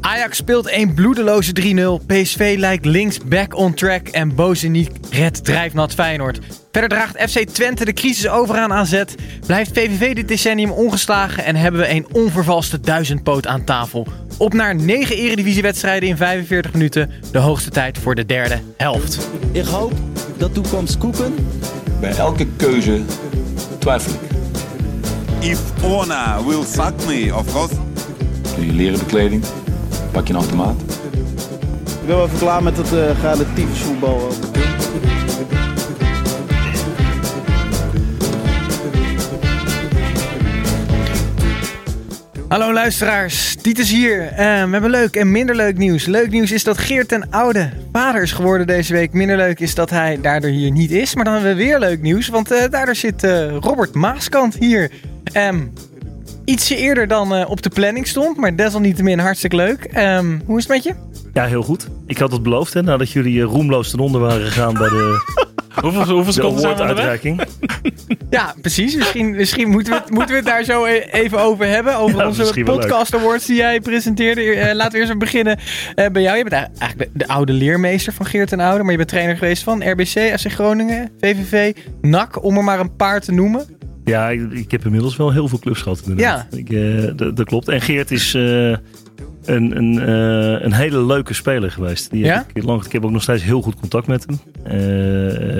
Ajax speelt een bloedeloze 3-0. PSV lijkt links back on track. En Bozeniek redt drijfnat Feyenoord. Verder draagt FC Twente de crisis over aan AZ. Blijft VVV dit decennium ongeslagen. En hebben we een onvervalste duizendpoot aan tafel. Op naar 9 eredivisiewedstrijden in 45 minuten. De hoogste tijd voor de derde helft. Ik hoop dat toekomst koeken. Bij elke keuze twijfel ik. If Ona will fuck me, of course. Doe je leren bekleding, pak je een automaat. Ik ben wel even klaar met het uh, relatief voetbal. Hallo luisteraars, Titus hier. Uh, we hebben leuk en minder leuk nieuws. Leuk nieuws is dat Geert ten Oude vader is geworden deze week. Minder leuk is dat hij daardoor hier niet is. Maar dan hebben we weer leuk nieuws, want uh, daardoor zit uh, Robert Maaskant hier. Um, ietsje eerder dan op de planning stond, maar desalniettemin hartstikke leuk. Um, hoe is het met je? Ja, heel goed. Ik had het beloofd, hè, nadat jullie roemloos ten onder waren gegaan bij de... hoeveel hoeveel seconden zijn we uitreiking. Ja, precies. Misschien, misschien moeten, we het, moeten we het daar zo even over hebben. Over Ja, onze podcast awards die jij presenteerde. Eh, laten we eerst even beginnen eh, bij jou. Je bent eigenlijk de, de oude leermeester van Geert en Oude. Maar je bent trainer geweest van RBC, FC Groningen, VVV, NAC. Om er maar een paar te noemen. Ja, ik, ik heb inmiddels wel heel veel clubs gehad inderdaad. Ik, eh, dat, klopt. En Geert is eh, een, een, eh, een hele leuke speler geweest. Die Ja? heb ik, lang, ik heb ook nog steeds heel goed contact met hem.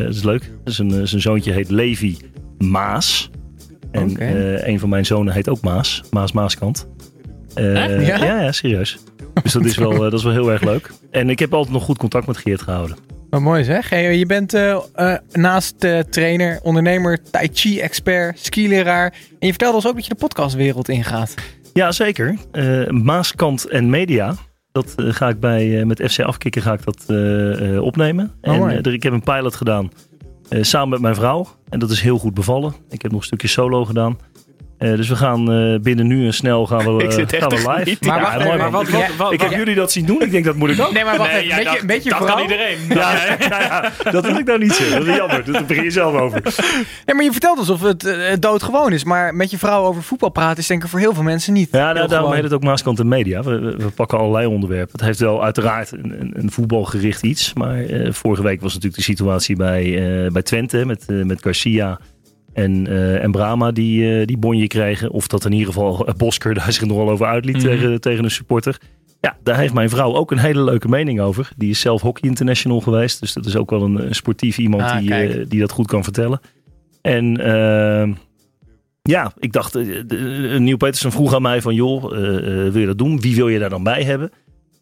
Dat is leuk. Zijn, zijn zoontje heet Levi Maas. En eh, een van mijn zonen heet ook Maas. Maas Maaskant. Ja? ja? ja, serieus. Dus dat is, wel, dat is wel heel erg leuk. En ik heb altijd nog goed contact met Geert gehouden. Wat mooi zeg. Hey, je bent eh, naast eh, trainer, ondernemer, tai chi expert, skileraar. En je vertelde ons ook dat je de podcastwereld ingaat. Ja, zeker. Maaskant en Media. Dat ga ik bij, met FC Afkikken ga ik dat opnemen. Oh, en ik heb een pilot gedaan samen met mijn vrouw. En dat is heel goed bevallen. Ik heb nog een stukje solo gedaan. Eh, dus we gaan eh, binnen nu en snel gaan we, Ik zit eh, echt gaan we live. Maar Ja, wacht mooi, even, man. maar wat- ik, wat- ik wat- heb jullie dat zien doen. Ik denk dat moet ik ook. Nee, maar wacht Nee, even. ja, Weet je, dat- dat kan iedereen. Ja, ja, ja, dat wil ik nou niet zeggen. Dat is jammer. Daar begin je zelf over. Nee, maar je vertelt alsof het doodgewoon is. Maar met je vrouw over voetbal praten is denk ik voor heel veel mensen niet. Ja, nou, daarom heet het ook Maaskant en Media. We, we, we pakken allerlei onderwerpen. Het heeft wel uiteraard een, een, een voetbalgericht iets. Maar eh, vorige week was natuurlijk de situatie bij, eh, bij Twente met, met Garcia en, eh, en Brama die, eh, die bonje kregen. Of dat in ieder geval eh, Bosker daar zich nogal over uitliet Mhm. tegen, tegen een supporter. Ja, daar heeft mijn vrouw ook een hele leuke mening over. Die is zelf hockey international geweest. Dus dat is ook wel een, een sportief iemand Ah, die, die dat goed kan vertellen. En ehm, ja, ik dacht, Neil Petersen vroeg aan mij van, joh, wil je dat doen? Wie wil je daar dan bij hebben?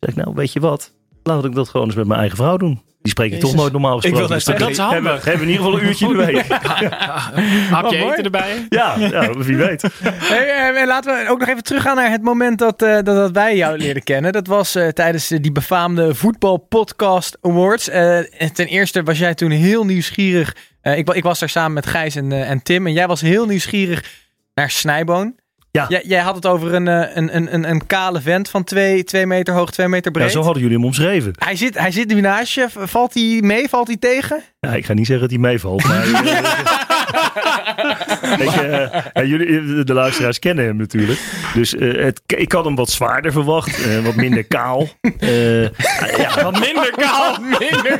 Ik, nou, weet je wat? Laat ik dat gewoon eens met mijn eigen vrouw doen. Die spreek ik toch nooit normaal Ik wil gesproken. net Dus zeggen, dat is hebben, handig. hebben we in ieder geval een uurtje in de week. Hapje mooi. eten erbij. Ja, ja, wie weet. Hey, eh, en laten we ook nog even teruggaan naar het moment dat, eh, dat, dat wij jou leerden kennen. Dat was eh, tijdens eh, die befaamde Voetbal Podcast Awards. Eh, en ten eerste was jij toen heel nieuwsgierig. Eh, ik, ik was daar samen met Gijs en, eh, en Tim. En jij was heel nieuwsgierig naar Snijboon. Ja. Jij, jij had het over een, eh, een, een, een, een kale vent van twee, twee meter hoog, twee meter Ja, breed. zo hadden jullie hem omschreven. hij, zit, hij zit nu naast je. Valt hij mee? Valt hij tegen? Ja, ik ga niet zeggen dat hij meevalt. Maar, eh, ik, eh, ja, jullie, de luisteraars kennen hem natuurlijk. Dus eh, het, ik had hem wat zwaarder verwacht. eh, wat minder kaal. Eh, ja, Wat minder kaal. Minder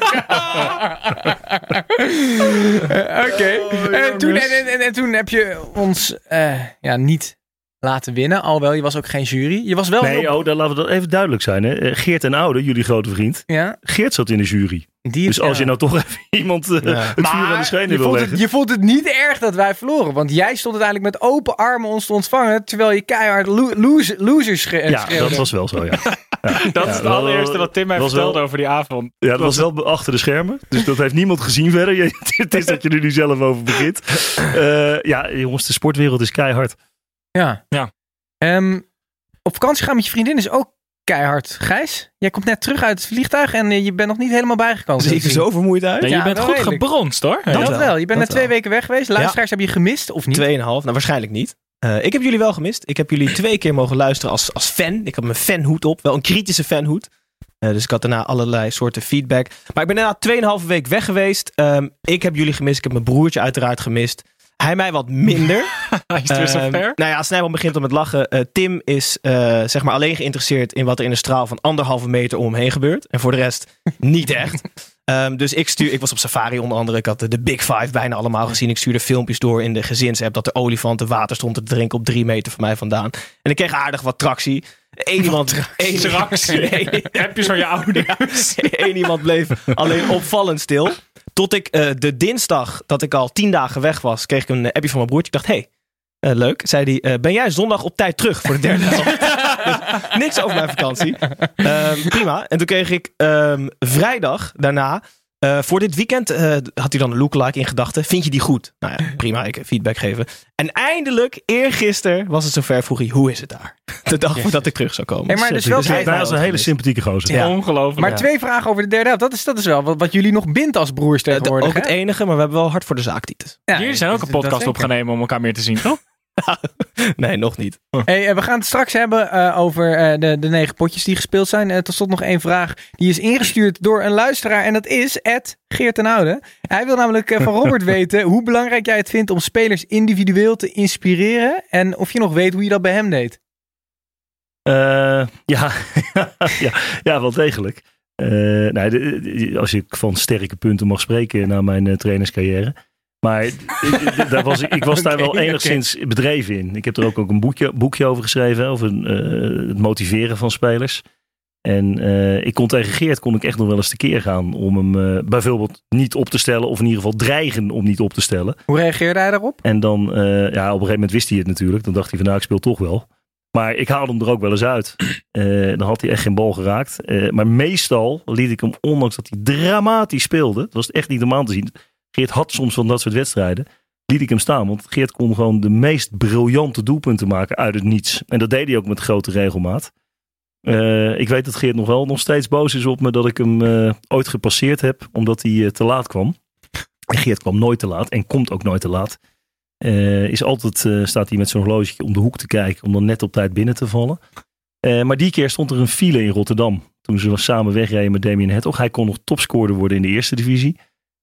Oké. en, toen, en, en, en toen heb je ons eh, ja, niet laten winnen. Alhoewel, je was ook geen jury. Je was wel... nee, heel- oh, dan laten we dat even duidelijk zijn. Hè. Eh, Geert en Oude, jullie grote vriend. ja, Geert zat in de jury. die, Dus als ja. je nou toch even iemand eh, het vuur aan de schenen je wil leggen. het, je vond het niet erg dat wij verloren. Want jij stond uiteindelijk met open armen ons te ontvangen. Terwijl je keihard lo loser, losers schre- ja, schreeuwde. dat was wel zo, ja. ja. Dat Ja, is het allereerste wat Tim mij vertelde wel- over die avond. Ja, dat was wel achter de schermen. Dus dat heeft niemand gezien verder. Je- Het is dat je er nu zelf over begint. Eh, ja, jongens, de sportwereld is keihard. Ja. Ja. Ehm, op vakantie gaan met je vriendin is ook keihard. Gijs, jij komt net terug uit het vliegtuig en eh, je bent nog niet helemaal bijgekomen. Zie ik er zo vermoeid uit? Nee, je Ja, bent goed redelijk. gebronst hoor. Dat wel, wel. Je bent net twee wel. weken weg geweest. Luisteraars hebben je gemist of niet? Tweeënhalf, nou waarschijnlijk niet. Eh, ik heb jullie wel gemist. Ik heb jullie twee keer mogen luisteren als, als fan. Ik had mijn fanhoed op, wel een kritische fanhoed. Eh, dus ik had daarna allerlei soorten feedback. Maar ik ben inderdaad 2,5 week weg geweest. Ehm, ik heb jullie gemist. Ik heb mijn broertje uiteraard gemist. Hij mij wat minder. Hij is het weer zo Ehm, ver. nou ja, Snijboom begint al met lachen. Eh, Tim is eh, zeg maar alleen geïnteresseerd in wat er in een straal van anderhalve meter om hem heen gebeurt. En voor de rest niet echt. Ehm, dus ik, stuur, ik was op safari onder andere. Ik had de, de Big Five bijna allemaal gezien. Ik stuurde filmpjes door in de gezinsapp dat de olifanten water stond te drinken op drie meter van mij vandaan. En ik kreeg aardig wat tractie. Eén iemand, één, Straks één- heb je zo je ouders. Eén iemand bleef alleen opvallend stil. Tot ik eh, de dinsdag dat ik al tien dagen weg was, kreeg ik een appje van mijn broertje. Ik dacht, hé, hey, eh, leuk. Zei hij, eh, ben jij zondag op tijd terug voor de derde? Dus niks over mijn vakantie. Ehm, prima. En toen kreeg ik ehm, vrijdag daarna, eh, voor dit weekend, eh, had hij dan een lookalike in gedachten. Vind je die goed? Nou ja, prima. Ik feedback geven. En eindelijk, eergisteren, was het zover. Vroeg hij, hoe is het daar? De dag voordat ik terug zou komen. Hey, maar dus wel Dus hij- is een hele sympathieke gozer. Ja. Ongelooflijk. maar twee vragen over de derde helft. Dat is, dat is wel wat, wat jullie nog bindt als broers Eh, tegenwoordig. ook het enige, maar we hebben wel hard voor de zaak, Titus. Ja, Jullie zijn ook een podcast opgenomen om elkaar meer te zien, toch? Nee, nog niet. Hey, eh, we gaan het straks hebben eh, over eh, de, de negen potjes die gespeeld zijn. Tot slot nog één vraag. Die is ingestuurd door een luisteraar. En dat is Ed Geert ten Oude. Hij wil namelijk van Robert weten hoe belangrijk jij het vindt om spelers individueel te inspireren. En of je nog weet hoe je dat bij hem deed. Ja, ja, ja, wel degelijk. Nou, als ik van sterke punten mag spreken na mijn trainerscarrière. Maar ik- daar was, ik was daar wel enigszins bedreven in. Ik heb er ook, ook een boekje, boekje over geschreven. Over eh, het motiveren van spelers. En eh, ik kon tegen Geert kon ik echt nog wel eens tekeer gaan. Om hem eh, bijvoorbeeld niet op te stellen. Of in ieder geval dreigen om niet op te stellen. Hoe reageerde hij daarop? En dan, ja, op een gegeven moment wist hij het natuurlijk. Dan dacht hij van nou, ik speel toch wel. Maar ik haalde hem er ook wel eens uit. Dan had hij echt geen bal geraakt. Maar meestal liet ik hem, ondanks dat hij dramatisch speelde. Het was echt niet om aan te zien. Geert had soms van dat soort wedstrijden. Liet ik hem staan. Want Geert kon gewoon de meest briljante doelpunten maken uit het niets. En dat deed hij ook met grote regelmaat. Eh, ik weet dat Geert nog wel nog steeds boos is op me dat ik hem eh, ooit gepasseerd heb. Omdat hij eh, te laat kwam. En Geert kwam nooit te laat. En komt ook nooit te laat. Is altijd, staat hij met zo'n horloge om de hoek te kijken om dan net op tijd binnen te vallen. Maar die keer stond er een file in Rotterdam. Toen ze samen wegreden met Damien Hertog. Hij kon nog topscorer worden in de eerste divisie.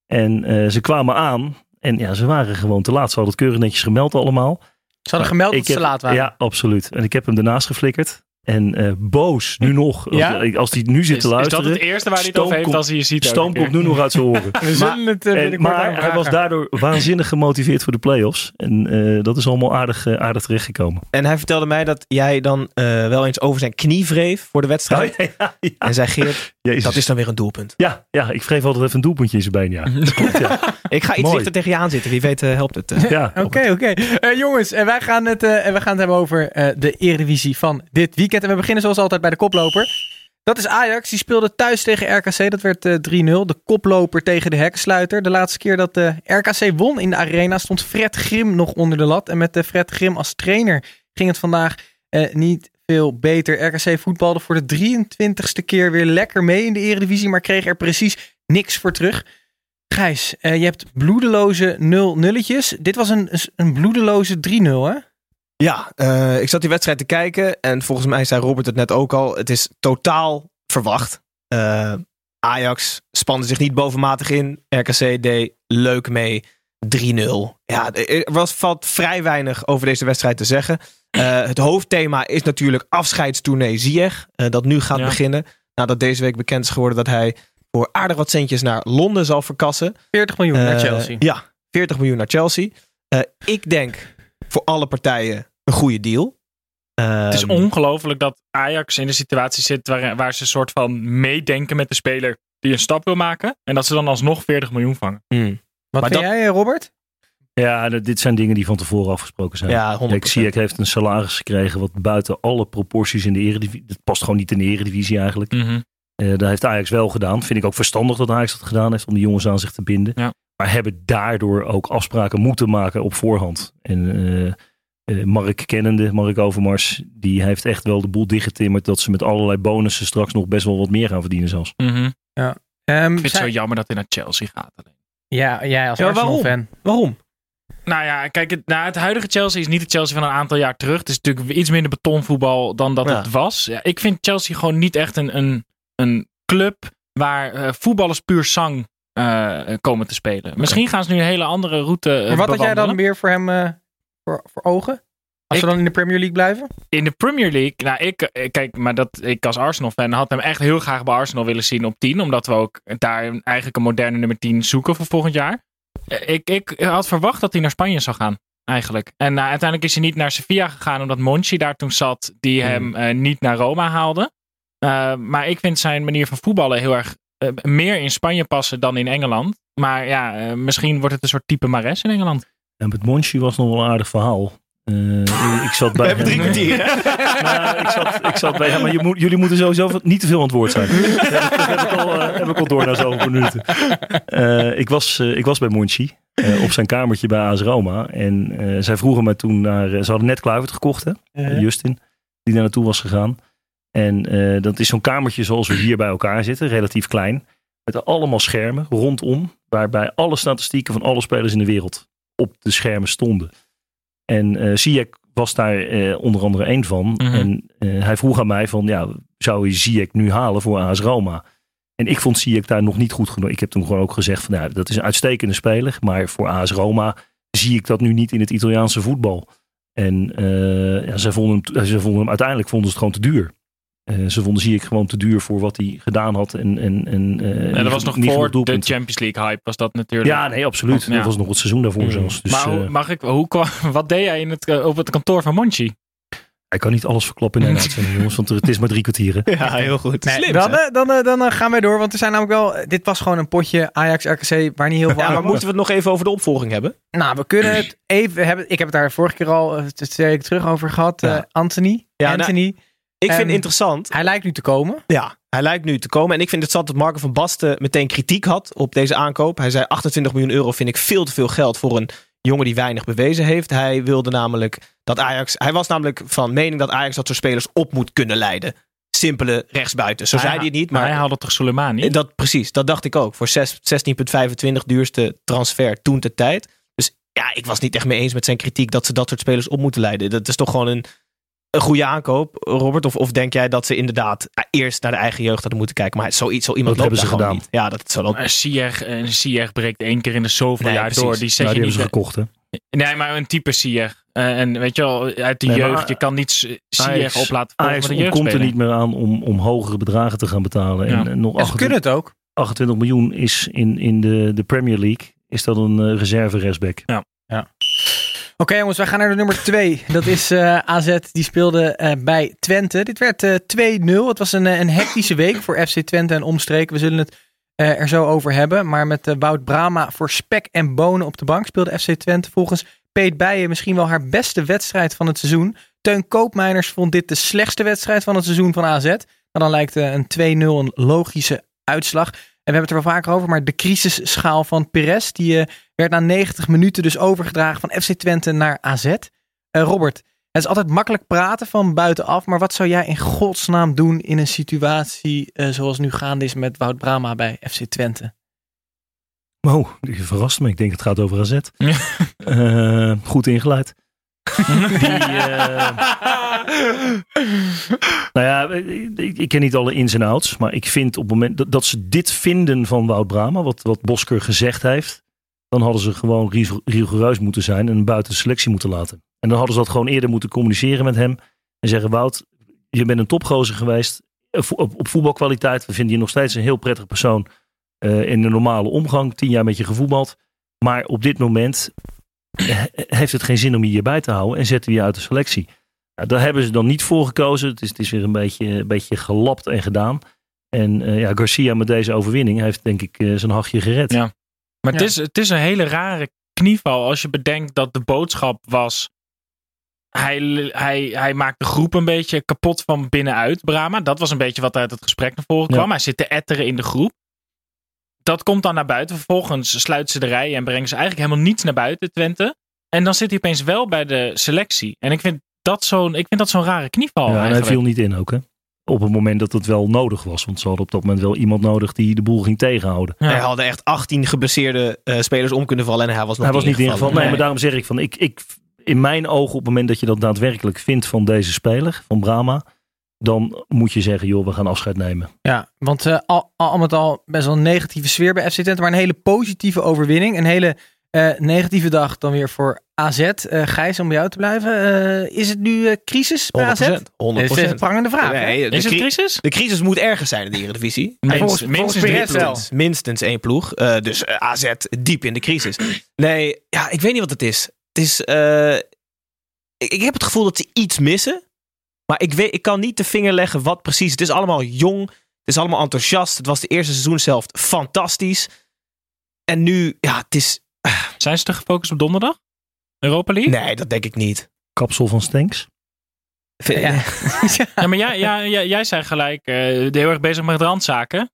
En eh, ze kwamen aan. En ja, ze waren gewoon te laat. Ze hadden het keurig netjes gemeld allemaal. Ze hadden gemeld dat Ik ze heb- laat waren. Ja, absoluut. En ik heb hem daarnaast geflikkerd. En eh, boos, nu nog. Ja? Als, als hij nu zit Is, te is luisteren. dat het eerste waar hij het over heeft als hij je ziet? Stoom komt nu nog uit zijn oren. We zullen het eh, En- maar hij was daardoor waanzinnig gemotiveerd voor de play-offs. En eh, dat is allemaal aardig, aardig terechtgekomen. En hij vertelde mij dat jij dan eh, wel eens over zijn knie wreef voor de wedstrijd. ja, ja, En zei Geert, Jezus. dat is dan weer een doelpunt. ja, ja, ik wreef altijd even een doelpuntje in zijn been. Ja, Dat klopt, ja. Ik ga iets Mooi. dichter tegen je aan zitten. Wie weet helpt het. ja. Oké, oké. Eh, jongens, en wij, gaan het, eh, en wij gaan het hebben over eh, de Eredivisie van dit weekend. En we beginnen zoals altijd bij de koploper. Dat is Ajax. Die speelde thuis tegen RKC. Dat werd eh, 3-0. De koploper tegen de hekkensluiter. De laatste keer dat de RKC won in de arena stond Fred Grim nog onder de lat. En met de Fred Grim als trainer ging het vandaag eh, niet veel beter. RKC voetbalde voor de 23ste keer weer lekker mee in de Eredivisie. Maar kreeg er precies niks voor terug. Gijs, eh, je hebt bloedeloze 0 nulletjes. Dit was een, een bloedeloze 3-0, hè? Ja, eh, ik zat die wedstrijd te kijken. En volgens mij zei Robert het net ook al. Het is totaal verwacht. Eh, Ajax spande zich niet bovenmatig in. RKC deed leuk mee. 3-0. Ja, er was, valt vrij weinig over deze wedstrijd te zeggen. Eh, het hoofdthema is natuurlijk afscheidstournee Ziyech. eh, dat nu gaat Ja. beginnen. Nadat deze week bekend is geworden dat hij voor aardig wat centjes naar Londen zal verkassen. 40 miljoen naar Chelsea. Ja, 40 miljoen naar Chelsea. Ik denk voor alle partijen een goede deal. Het is Ehm, ongelooflijk dat Ajax in de situatie zit waar, waar ze een soort van meedenken met de speler die een stap wil maken. En dat ze dan alsnog 40 miljoen vangen. hmm. Wat maar vind dat- jij, eh, Robert? ja, dit zijn dingen die van tevoren afgesproken zijn. Ja, 100%. Kijk, Ziyech heeft een salaris gekregen wat buiten alle proporties in de eredivisie... Dat past gewoon niet in de eredivisie eigenlijk. Mhm. Eh dat heeft Ajax wel gedaan. Vind ik ook verstandig dat Ajax dat gedaan heeft om die jongens aan zich te binden. Ja. Maar hebben daardoor ook afspraken moeten maken op voorhand. En eh, eh, Mark kennende, Mark Overmars, die heeft echt wel de boel dichtgetimmerd dat ze met allerlei bonussen straks nog best wel wat meer gaan verdienen zelfs. Mhm. Ehm, Ik vind het zij- zo jammer dat hij naar Chelsea gaat. alleen. ja, jij als Ja, waarom? Arsenal-fan. Waarom? Nou ja, kijk, het, nou, het huidige Chelsea is niet het Chelsea van een aantal jaar terug. Het is natuurlijk iets minder betonvoetbal dan dat Ja. het was. Ja, ik vind Chelsea gewoon niet echt een, een, een club waar eh, voetballers puur zang eh, komen te spelen. Misschien gaan ze nu een hele andere route Maar wat had jij dan weer voor hem eh, voor, voor ogen? Als Ik- we dan in de Premier League blijven? In de Premier League, nou ik, kijk, maar dat ik als Arsenal-fan had hem echt heel graag bij Arsenal willen zien op 10. Omdat we ook daar eigenlijk een moderne nummer 10 zoeken voor volgend jaar. Ik, ik had verwacht dat hij naar Spanje zou gaan, eigenlijk. En nou, uiteindelijk is hij niet naar Sevilla gegaan omdat Monchi daar toen zat, die hem eh, niet naar Roma haalde. Maar ik vind zijn manier van voetballen heel erg meer in Spanje passen dan in Engeland. Maar ja, eh, misschien wordt het een soort type Mares in Engeland. En met Monchi was nog wel een aardig verhaal. Eh, ik zat bij We hebben drie kwartier? Nou, ik, zat, ik zat bij hem, maar je moet, jullie moeten sowieso niet te veel aan het woord zijn. Dat heb, ik- al, eh, heb ik al door na zoveel minuten. Eh, ik, was, eh, ik was bij Monchi eh, op zijn kamertje bij AS Roma. En eh, zij vroegen mij toen naar... eh, ze hadden net Kluivert gekocht, hè? Eh, Justin. Die daar naartoe was gegaan. En eh, dat is zo'n kamertje zoals we hier bij elkaar zitten. Relatief klein. Met allemaal schermen rondom. Waarbij alle statistieken van alle spelers in de wereld op de schermen stonden. En Ziyech was daar eh, onder andere één van. Mhm. En hij vroeg aan mij van, ja, zou je Ziyech nu halen voor AS Roma? En ik vond Ziyech daar nog niet goed genoeg. Ik heb toen gewoon ook gezegd van, ja, dat is een uitstekende speler. Maar voor AS Roma zie ik dat nu niet in het Italiaanse voetbal. En ja, zij, vonden hem, zij vonden hem, uiteindelijk vonden ze het gewoon te duur. Eh, ze vonden Ziyech gewoon te duur voor wat hij gedaan had. En, en, en, eh, En niet- dat was nog niet voor de. Champions League hype, was dat natuurlijk. Ja, nee, absoluut. Ja. Dat was nog het seizoen daarvoor Mm. zelfs. Dus, maar hoe- eh, mag ik, hoe, kwam- wat deed jij in het, eh, op het kantoor van Monchi? ik kan niet alles verklappen in een uitzending, jongens. Want het is maar drie kwartieren. Ja, heel goed. Nee, Slim, dan, eh, dan, eh, dan eh, gaan wij door, want er zijn namelijk wel... Dit was gewoon een potje Ajax-RKC waar niet heel veel Ja, aan maar was. moeten we het nog even over de opvolging hebben? Nou, we kunnen het even hebben. Ik heb het daar vorige keer al eh, twee weken terug over gehad. Ja. eh, Anthony. Ja, nou, Ik vind Ehm, het interessant. Hij lijkt nu te komen. Ja, hij lijkt nu te komen. En ik vind het zat dat Marco van Basten meteen kritiek had op deze aankoop. Hij zei 28 miljoen euro vind ik veel te veel geld voor een jongen die weinig bewezen heeft. Hij wilde namelijk dat Ajax... Hij was namelijk van mening dat Ajax dat soort spelers op moet kunnen leiden. Simpele rechtsbuiten. Zo zei hij het niet, maar... hij haalde toch Soleimani? Dat, precies, dat dacht ik ook. Voor zes- 16,25 duurste transfer toen de tijd. Dus ja, ik was niet echt mee eens met zijn kritiek dat ze dat soort spelers op moeten leiden. Dat is toch gewoon een, een goede aankoop, Robert? Of, of denk jij dat ze inderdaad eh, eerst naar de eigen jeugd hadden moeten kijken? Maar zoiets, zo iemand Dat hebben ze gedaan. niet. Ja, dat zal ook. Ziyech, eh, Ziyech breekt één keer in de zoveel Nee, jaar precies. door. Die zet Nou, je die hebben niet... ze gekocht, hè? Nee, maar een type Ziyech. Eh, en weet je wel, uit de Nee, maar jeugd. Je kan niet Ajax- op laten Ajax de jeugd komt er niet meer aan om, om hogere bedragen te gaan betalen. Ja. En, en nog Ja, ze 28, kunnen het ook. 28 miljoen is in, in de, de Premier League is dat een eh, reserve rechtsback. Oké jongens, wij gaan naar de nummer 2. Dat is eh, AZ, die speelde eh, bij Twente. Dit werd eh 2-0. Het was een, eh, een hectische week voor FC Twente en omstreken. We zullen het eh, er zo over hebben. Maar met eh, Wout Brama voor spek en bonen op de bank speelde FC Twente volgens Peet Bijen misschien wel haar beste wedstrijd van het seizoen. Teun Koopmeiners vond dit de slechtste wedstrijd van het seizoen van AZ. Maar dan lijkt eh, een 2-0 een logische uitslag. En we hebben het er wel vaker over, maar de crisisschaal van Perez, die eh, werd na 90 minuten dus overgedragen van FC Twente naar AZ. Eh, Robert, het is altijd makkelijk praten van buitenaf, maar wat zou jij in godsnaam doen in een situatie eh, zoals nu gaande is met Wout Brama bij FC Twente? Oh, die verrast me. Ik denk het gaat over AZ. Goed ingeleid. Eh, nou ja, ik, ken niet alle ins en outs. Maar ik vind op het moment dat, ze dit vinden van Wout Brama, wat, wat Bosker gezegd heeft, dan hadden ze gewoon rig- rigoureus moeten zijn en buiten de selectie moeten laten. En dan hadden ze dat gewoon eerder moeten communiceren met hem. En zeggen, Wout, je bent een topgozer geweest eh, op, op voetbalkwaliteit. We vinden je nog steeds een heel prettig persoon eh, in de normale omgang. Tien jaar met je gevoetbald. Maar op dit moment heeft het geen zin om je hierbij te houden en zetten we je uit de selectie. Nou, daar hebben ze dan niet voor gekozen. Het is, het is weer een beetje, een beetje gelapt en gedaan. En eh, ja, Garcia met deze overwinning heeft denk ik eh, zijn hachje gered. Ja. Maar Ja. het, is, het is een hele rare knieval als je bedenkt dat de boodschap was. Hij, hij, hij maakt de groep een beetje kapot van binnenuit, Brama. Dat was een beetje wat uit het gesprek naar voren kwam. Ja. Hij zit te etteren in de groep. Dat komt dan naar buiten. Vervolgens sluiten ze de rij en brengen ze eigenlijk helemaal niets naar buiten, Twente. En dan zit hij opeens wel bij de selectie. En ik vind dat zo'n, ik vind dat zo'n rare knieval. Ja, en hij viel niet in ook, hè? Op het moment dat het wel nodig was. Want ze hadden op dat moment wel iemand nodig die de boel ging tegenhouden. Ja. Hij hadden echt 18 geblesseerde eh, spelers om kunnen vallen en hij was nog hij was niet ingevallen. Nee, Nee. maar daarom zeg ik van, ik, ik, in mijn ogen, op het moment dat je dat daadwerkelijk vindt van deze speler, van Brahma, dan moet je zeggen, joh, we gaan afscheid nemen. Ja, want eh, al, al met al best wel een negatieve sfeer bij FC Twente. Maar een hele positieve overwinning. Een hele eh, negatieve dag dan weer voor AZ. Eh Gijs, om bij jou te blijven. eh, is het nu eh, crisis bij AZ? 100%. Dat is een prangende vraag. Nee, de, Is het cri- crisis? de crisis moet ergens zijn in de Eredivisie. Minstens- volgens- minstens volgens. Minstens, minstens één ploeg. Eh, dus AZ diep in de crisis. Nee, ja, ik weet niet wat het is. Het is eh, ik, ik heb het gevoel dat ze iets missen. Maar ik, weet, ik kan niet de vinger leggen wat precies. Het is allemaal jong. Het is allemaal enthousiast. Het was de eerste seizoen zelf fantastisch. En nu, ja, het is... Zijn ze te gefocust op donderdag? Europa League? Nee, dat denk ik niet. Kapsel van Stenks. Ja. Ja, maar jij, ja, jij, jij zei gelijk eh, heel erg bezig met randzaken.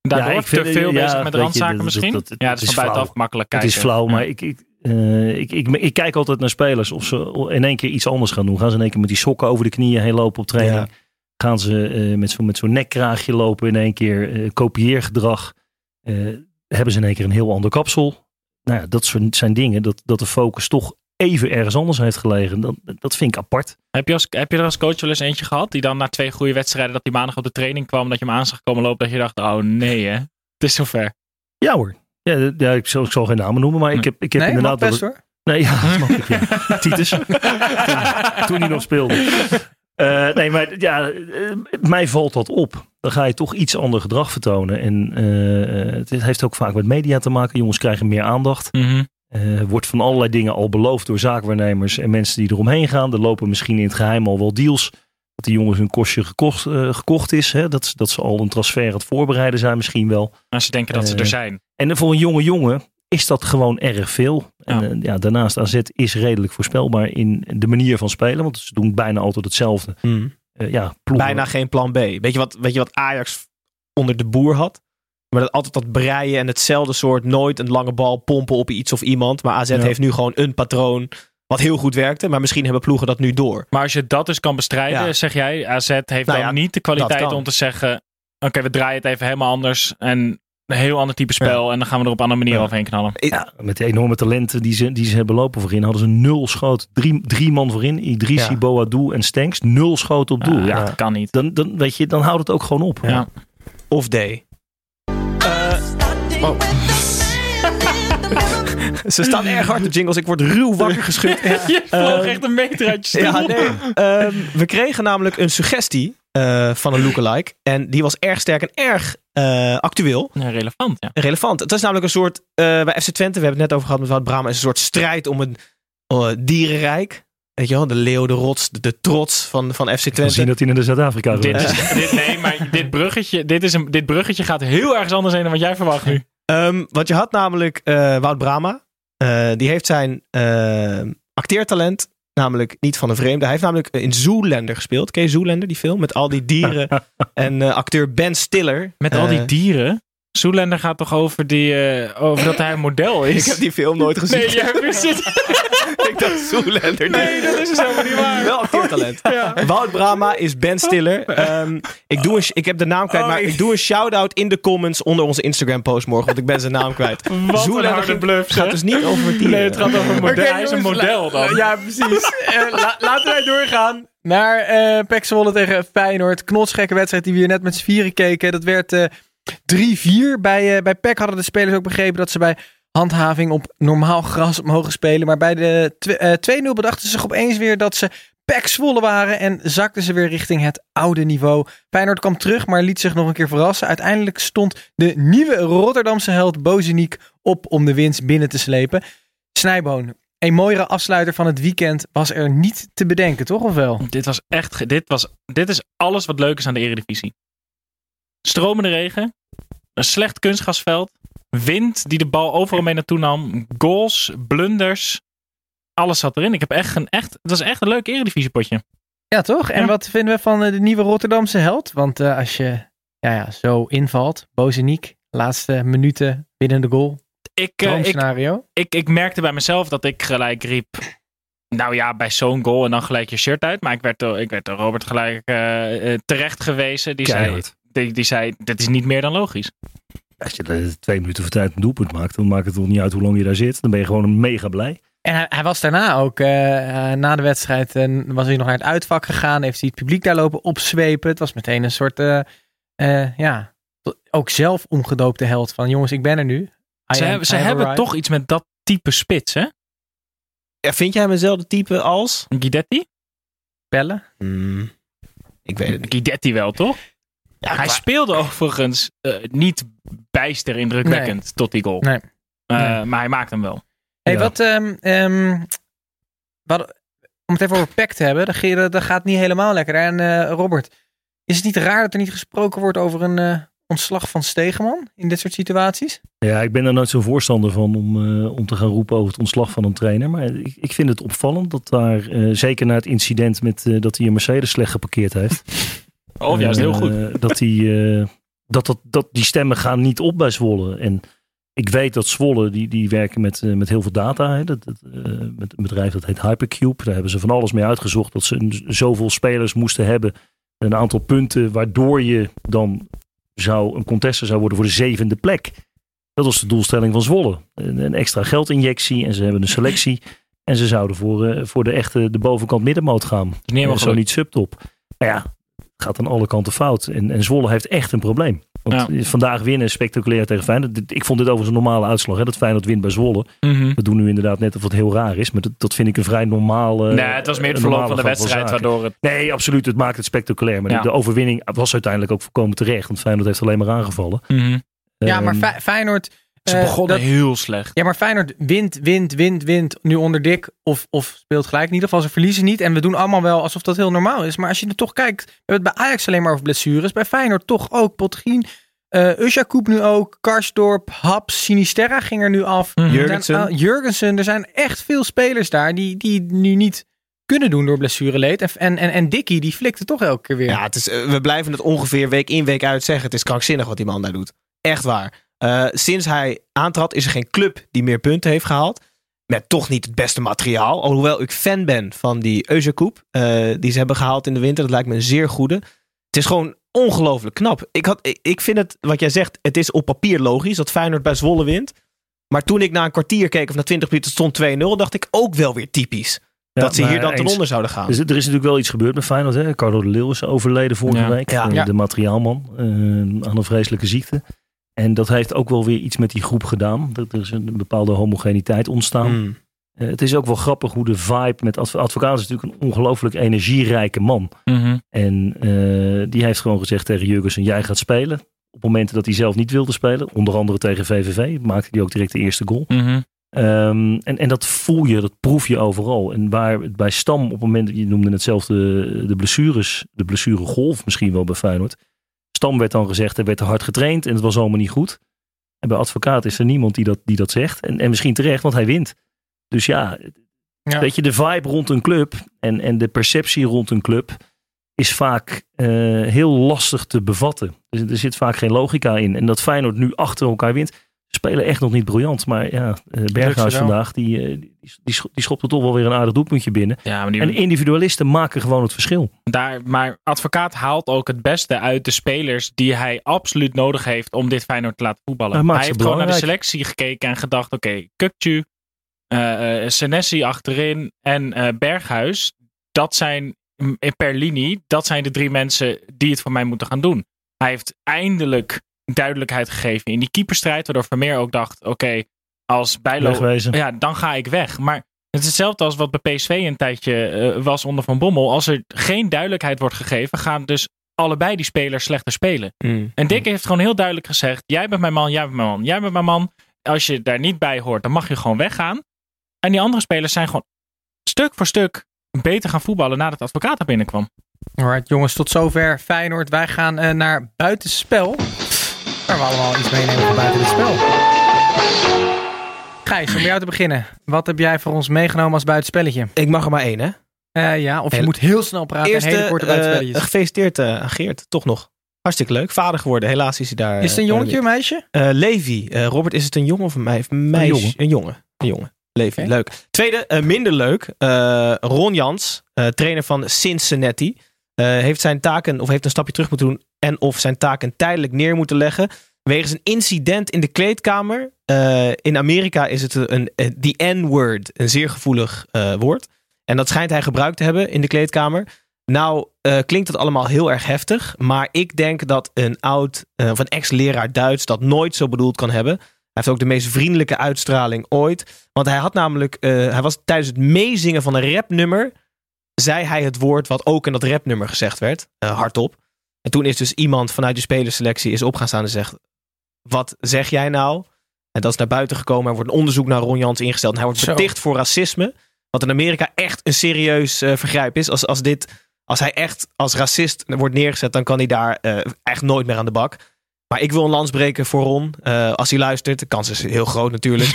Daardoor Ja, ik vind- te veel ja, bezig met je, randzaken dat- misschien? dat- dat- ja, het dat is is van buitenaf makkelijk Het is flauw, Ja. maar ik, ik, eh, ik, ik, ik kijk altijd naar spelers of ze in één keer iets anders gaan doen. Gaan ze in één keer met die sokken over de knieën heen lopen op training? Ja. Gaan ze eh, met zo'n met zo'n nekkraagje lopen in één keer? eh, kopieergedrag? Eh, hebben ze in één keer een heel ander kapsel? Nou ja, dat soort zijn dingen dat, dat de focus toch even ergens anders heeft gelegen. Dat, dat vind ik apart. Heb je, als, heb je er als coach wel eens eentje gehad die dan na twee goede wedstrijden dat die maandag op de training kwam, dat je hem aan zag komen lopen, dat je dacht, oh nee hè, het is zover. Ja hoor. Ja, ja ik, zal, ik zal geen namen noemen, maar ik heb, ik heb Nee, inderdaad... best hoor. Nee, ja, snap ik. Ja. Titus. toen, toen hij nog speelde. Eh, nee, maar ja, eh, mij valt dat op. Dan ga je toch iets ander gedrag vertonen. En eh, het heeft ook vaak met media te maken. Jongens krijgen meer aandacht. Eh, wordt van allerlei dingen al beloofd door zaakwaarnemers en mensen die eromheen gaan. Er lopen misschien in het geheim al wel deals. Dat die jongens hun kostje gekocht, eh, gekocht is. Hè? Dat, ze- dat ze al een transfer aan het voorbereiden zijn misschien wel. Als ze denken dat ze Eh, er zijn. En voor een jonge jongen is dat gewoon erg veel. En Ja. ja. ja, daarnaast AZ is redelijk voorspelbaar in de manier van spelen. Want ze doen bijna altijd hetzelfde. Eh, ja, ploegen. Bijna geen plan B. Weet je, wat, weet je wat Ajax onder de boer had? Maar dat altijd dat breien en hetzelfde soort, nooit een lange bal pompen op iets of iemand. Maar AZ Ja. heeft nu gewoon een patroon wat heel goed werkte. Maar misschien hebben ploegen dat nu door. Maar als je dat dus kan bestrijden, Ja. zeg jij, AZ heeft Nou dan ja, niet de kwaliteit om te zeggen, oké, we draaien het even helemaal anders en een heel ander type spel en dan gaan we er op een andere manier Ja. overheen knallen. Ja, met de enorme talenten die ze, die ze hebben lopen voorin. Hadden ze nul schoten. Drie, drie man voorin. Idrissi, Ja. Boadou en Stenks. Nul schoten op doel. Ah, ja, Dat kan niet. dan, dan, weet je, dan houdt het ook gewoon op. Ja. Of D. oh. Ze staan erg hard, de jingles. Ik word ruw wakker geschud. Je vloog Ehm, echt een meter uit je stoel. Ja, nee. Ehm, we kregen namelijk een suggestie eh, van een lookalike. En die was erg sterk en erg eh, actueel. Ja, relevant, ja. en relevant. Het is namelijk een soort, eh, bij FC Twente, we hebben het net over gehad met Wout Brama, is een soort strijd om een eh, dierenrijk. Weet je wel, de leeuw, de rots, de, de trots van, van FC Ik kan zien Twente. dat hij naar de Zuid-Afrika Dit, gaat. is, dit, nee, maar dit bruggetje, dit, is een, dit bruggetje gaat heel ergens anders heen dan wat jij verwacht nu. Ehm, want je had namelijk eh, Wout Brama. Eh, die heeft zijn eh, acteertalent namelijk niet van een vreemde. Hij heeft namelijk in Zoolander gespeeld. Ken je Zoolander, die film? Met al die dieren. en acteur Ben Stiller. Met al die dieren. Zoelander gaat toch over, die, eh, over dat hij een model is? Ik heb die film nooit gezien. Nee, jij hebt ik dacht Zoolander. Nee, dat is dus helemaal niet waar. Wel acteertalent. Wout Brama is Ben Stiller. Ehm, ik, doe een, ik heb de naam kwijt, Oh, maar ik- ik doe een shout-out in de comments onder onze Instagram post morgen, want ik ben zijn naam kwijt. Wat Zoolander een harde ging- bluff, gaat dus niet over dieren. Nee, het gaat over een model. Oké, hij is een model dan. Ja, precies. Eh, la- laten wij doorgaan naar eh Pek Zwolle tegen Feyenoord. Knotsgekke wedstrijd die we hier net met z'n vieren keken. Dat werd eh 3-4. Bij, eh bij Pek hadden de spelers ook begrepen dat ze bij handhaving op normaal gras mogen spelen. Maar bij de tw- eh, 2-0 bedachten ze zich opeens weer dat ze Pek Zwolle waren. En zakten ze weer richting het oude niveau. Feyenoord kwam terug, maar liet zich nog een keer verrassen. Uiteindelijk stond de nieuwe Rotterdamse held Bozeniek op om de winst binnen te slepen. Snijboon, een mooiere afsluiter van het weekend was er niet te bedenken, toch? Of wel? Dit was echt. Dit, was, dit is alles wat leuk is aan de Eredivisie. Stromende regen. Een slecht kunstgasveld. Wind die de bal overal mee naartoe nam. Goals, blunders. Alles zat erin. Ik heb echt een, echt, het was echt een leuk Eredivisiepotje. Ja, toch? En Ja. wat vinden we van eh, de nieuwe Rotterdamse held? Want eh, als je ja, ja, zo invalt, Bozeniek, laatste minuten binnen de goal. ik, eh, ik, ik, ik merkte bij mezelf dat ik gelijk riep. Nou ja, bij zo'n goal en dan gelijk je shirt uit. Maar ik werd door, ik werd door Robert gelijk terecht gewezen. Die zei, Keihard. Die, die zei: Dit is niet meer dan logisch. Als je twee minuten voor tijd een doelpunt maakt, dan maakt het toch niet uit hoe lang je daar zit. Dan ben je gewoon mega blij. En hij, hij was daarna ook, eh, eh, na de wedstrijd, eh, was hij nog naar het uitvak gegaan. Heeft hij het publiek daar lopen opzwepen. Het was meteen een soort, eh, eh, ja, ook zelf omgedoopte held van jongens, ik ben er nu. I Ze, am- ze hebben arrived. toch iets met dat type spits, hè? Ja, vind jij mezelfde type als? Guidetti? bellen. Hmm, ik weet het niet. Guidetti wel, toch? Ja, Hij qua- speelde overigens eh, niet bijster indrukwekkend tot die goal. Nee. Eh, Nee. Maar hij maakt hem wel. Hey, Ja. wat, ehm, ehm, wat, om het even over PEC te hebben, dat, gaat niet helemaal lekker. En eh, Robert, is het niet raar dat er niet gesproken wordt over een eh, ontslag van Stegeman in dit soort situaties? Ja, ik ben daar nooit zo'n voorstander van om, eh, om te gaan roepen over het ontslag van een trainer. Maar ik, ik vind het opvallend dat daar, eh, zeker na het incident met eh, dat hij een Mercedes slecht geparkeerd heeft. Of juist heel eh, goed. Dat, die, eh, dat, dat, dat die stemmen gaan niet op bij Zwolle. En ik weet dat Zwolle, die, die werken met, eh, met heel veel data. Hè. Dat, dat, eh, met een bedrijf dat heet Hypercube. Daar hebben ze van alles mee uitgezocht. Dat ze zoveel spelers moesten hebben. Een aantal punten waardoor je dan zou, een contester zou worden voor de zevende plek. Dat was de doelstelling van Zwolle. Een, extra geldinjectie en ze hebben een selectie. En ze zouden voor, eh, voor de echte de bovenkant middenmoot gaan. niet helemaal Eh, zo niet subtop. Maar ja, gaat aan alle kanten fout. En, en Zwolle heeft echt een probleem. Want Ja. vandaag winnen spectaculair tegen Feyenoord. Ik vond dit overigens een normale uitslag. Hè, dat Feyenoord wint bij Zwolle. Mhm. We doen nu inderdaad net of het heel raar is. Maar dat, dat vind ik een vrij normale... nee, het was meer het een verloop van de wedstrijd waardoor het... Nee, absoluut. Het maakt het spectaculair. Maar Ja. de, overwinning was uiteindelijk ook voorkomen terecht. Want Feyenoord heeft alleen maar aangevallen. ja, maar Ehm, Fe- Feyenoord... Ze eh, begonnen dat- heel slecht. Ja, maar Feyenoord wint, wint, wint, wint nu onder Dick of, of speelt gelijk. In ieder geval, ze verliezen niet. En we doen allemaal wel alsof dat heel normaal is. Maar als je er toch kijkt, we hebben het bij Ajax alleen maar over blessures. Bij Feyenoord toch ook. Potgien, eh Ushakoub nu ook. Karsdorp, Haps, Sinisterra ging er nu af. Mhm. Er zijn- Jurgensen. Jurgensen. Er zijn echt veel spelers daar die, die nu niet kunnen doen door blessureleed. En, en, en, en Dickie, die flikte toch elke keer weer. Ja, het is, eh, we blijven het ongeveer week in week uit zeggen. Het is krankzinnig wat die man daar doet. Echt waar. Eh, sinds hij aantrad is er geen club die meer punten heeft gehaald. Met toch niet het beste materiaal. Alhoewel ik fan ben van die Eusekoep. eh die ze hebben gehaald in de winter. Dat lijkt me een zeer goede. Het is gewoon ongelooflijk knap. Ik, had, ik, ik vind het, wat jij zegt, het is op papier logisch dat Feyenoord bij Zwolle wint. Maar toen ik na een kwartier keek of na 20 minuten stond 2-0, dacht ik ook wel weer typisch. ja, dat ze hier dan ten onder zouden gaan. Dus er is natuurlijk wel iets gebeurd met Feyenoord. Hè? Carlo de Leeuw is overleden vorige Ja. week. Ja. Eh. De materiaalman. aan een vreselijke ziekte. En dat heeft ook wel weer iets met die groep gedaan. Dat er is een bepaalde homogeniteit ontstaan. Eh, het is ook wel grappig hoe de vibe met adv advocaat is natuurlijk een ongelooflijk energierijke man. Mhm. En eh, die heeft gewoon gezegd tegen Jurgensen, jij gaat spelen. Op momenten dat hij zelf niet wilde spelen. Onder andere tegen VVV. Maakte hij ook direct de eerste goal. Mhm. Ehm, en, en dat voel je, dat proef je overal. En waar bij Stam op het moment, je noemde het zelf de, de blessures, de blessuregolf misschien wel bij Feyenoord. Stam werd dan gezegd, er werd te hard getraind en het was allemaal niet goed. En bij advocaat is er niemand die dat, die dat zegt. En, en misschien terecht, want hij wint. Dus ja, Ja. weet je, de vibe rond een club en, en de perceptie rond een club is vaak eh, heel lastig te bevatten. Dus er zit vaak geen logica in. En dat Feyenoord nu achter elkaar wint, spelen echt nog niet briljant. Maar ja, eh, Berghuis vandaag, die, eh, die, die, scho- die schopte toch wel weer een aardig doelpuntje binnen. Ja, maar die, En individualisten maken gewoon het verschil. daar, maar advocaat haalt ook het beste uit de spelers die hij absoluut nodig heeft om dit Feyenoord te laten voetballen. Hij heeft gewoon naar de selectie gekeken en gedacht, oké, okay, eh Senesi achterin en Berghuis, dat zijn mm, per linie, dat zijn de drie mensen die het voor mij moeten gaan doen. Hij heeft eindelijk duidelijkheid gegeven in die keeperstrijd, waardoor Vermeer ook dacht, oké, als Bijlo Wegwezen. ja, dan ga ik weg. Maar het is hetzelfde als wat bij PSV een tijdje eh, was onder Van Bommel. Als er geen duidelijkheid wordt gegeven, gaan dus allebei die spelers slechter spelen. Hmm. En Dick heeft gewoon heel duidelijk gezegd: jij bent mijn man, jij bent mijn man, jij bent mijn man. Als je daar niet bij hoort, dan mag je gewoon weggaan. En die andere spelers zijn gewoon stuk voor stuk beter gaan voetballen nadat de advocaat er binnenkwam. Alright, jongens, tot zover Feyenoord. Wij gaan eh, naar buitenspel. Waar we allemaal iets meenemen van buiten het spel. Gijs, om bij jou te beginnen. Wat heb jij voor ons meegenomen als buitenspelletje? Ik mag er maar één, hè? Eh, ja, of je moet heel snel praten en hele korte buitenspelletjes. gefeliciteerd eh, aan Geert, toch nog. Hartstikke leuk. Vader geworden. Helaas is hij daar. Is het een jongetje, een meisje? Eh, Levi. Eh, Robert, is het een jongen of een mei- meisje? jongen. Een jongen. Een jongen. Levi, leuk. Tweede, eh, minder leuk. Eh, Ron Jans, eh, trainer van Cincinnati, eh, heeft zijn taken of heeft een stapje terug moeten doen en of zijn taken tijdelijk neer moeten leggen wegens een incident in de kleedkamer. Eh, in Amerika is het een eh, the N-word, een zeer gevoelig eh, woord. En dat schijnt hij gebruikt te hebben in de kleedkamer. Nou, eh, klinkt dat allemaal heel erg heftig. Maar ik denk dat een oud eh, of een ex-leraar Duits dat nooit zo bedoeld kan hebben. Hij heeft ook de meest vriendelijke uitstraling ooit. Want hij had namelijk, eh, hij was tijdens het meezingen van een rapnummer. zei hij het woord wat ook in dat rapnummer gezegd werd, eh, hardop. En toen is dus iemand vanuit de spelerselectie is op gaan staan en zegt: Wat zeg jij nou? En dat is naar buiten gekomen. Er wordt een onderzoek naar Ron Jans ingesteld. En hij wordt beticht voor racisme. Wat in Amerika echt een serieus eh, vergrijp is. Als, als, dit, als hij echt als racist wordt neergezet, dan kan hij daar eh, echt nooit meer aan de bak. Maar ik wil een lans breken voor Ron. eh, als hij luistert. De kans is heel groot natuurlijk.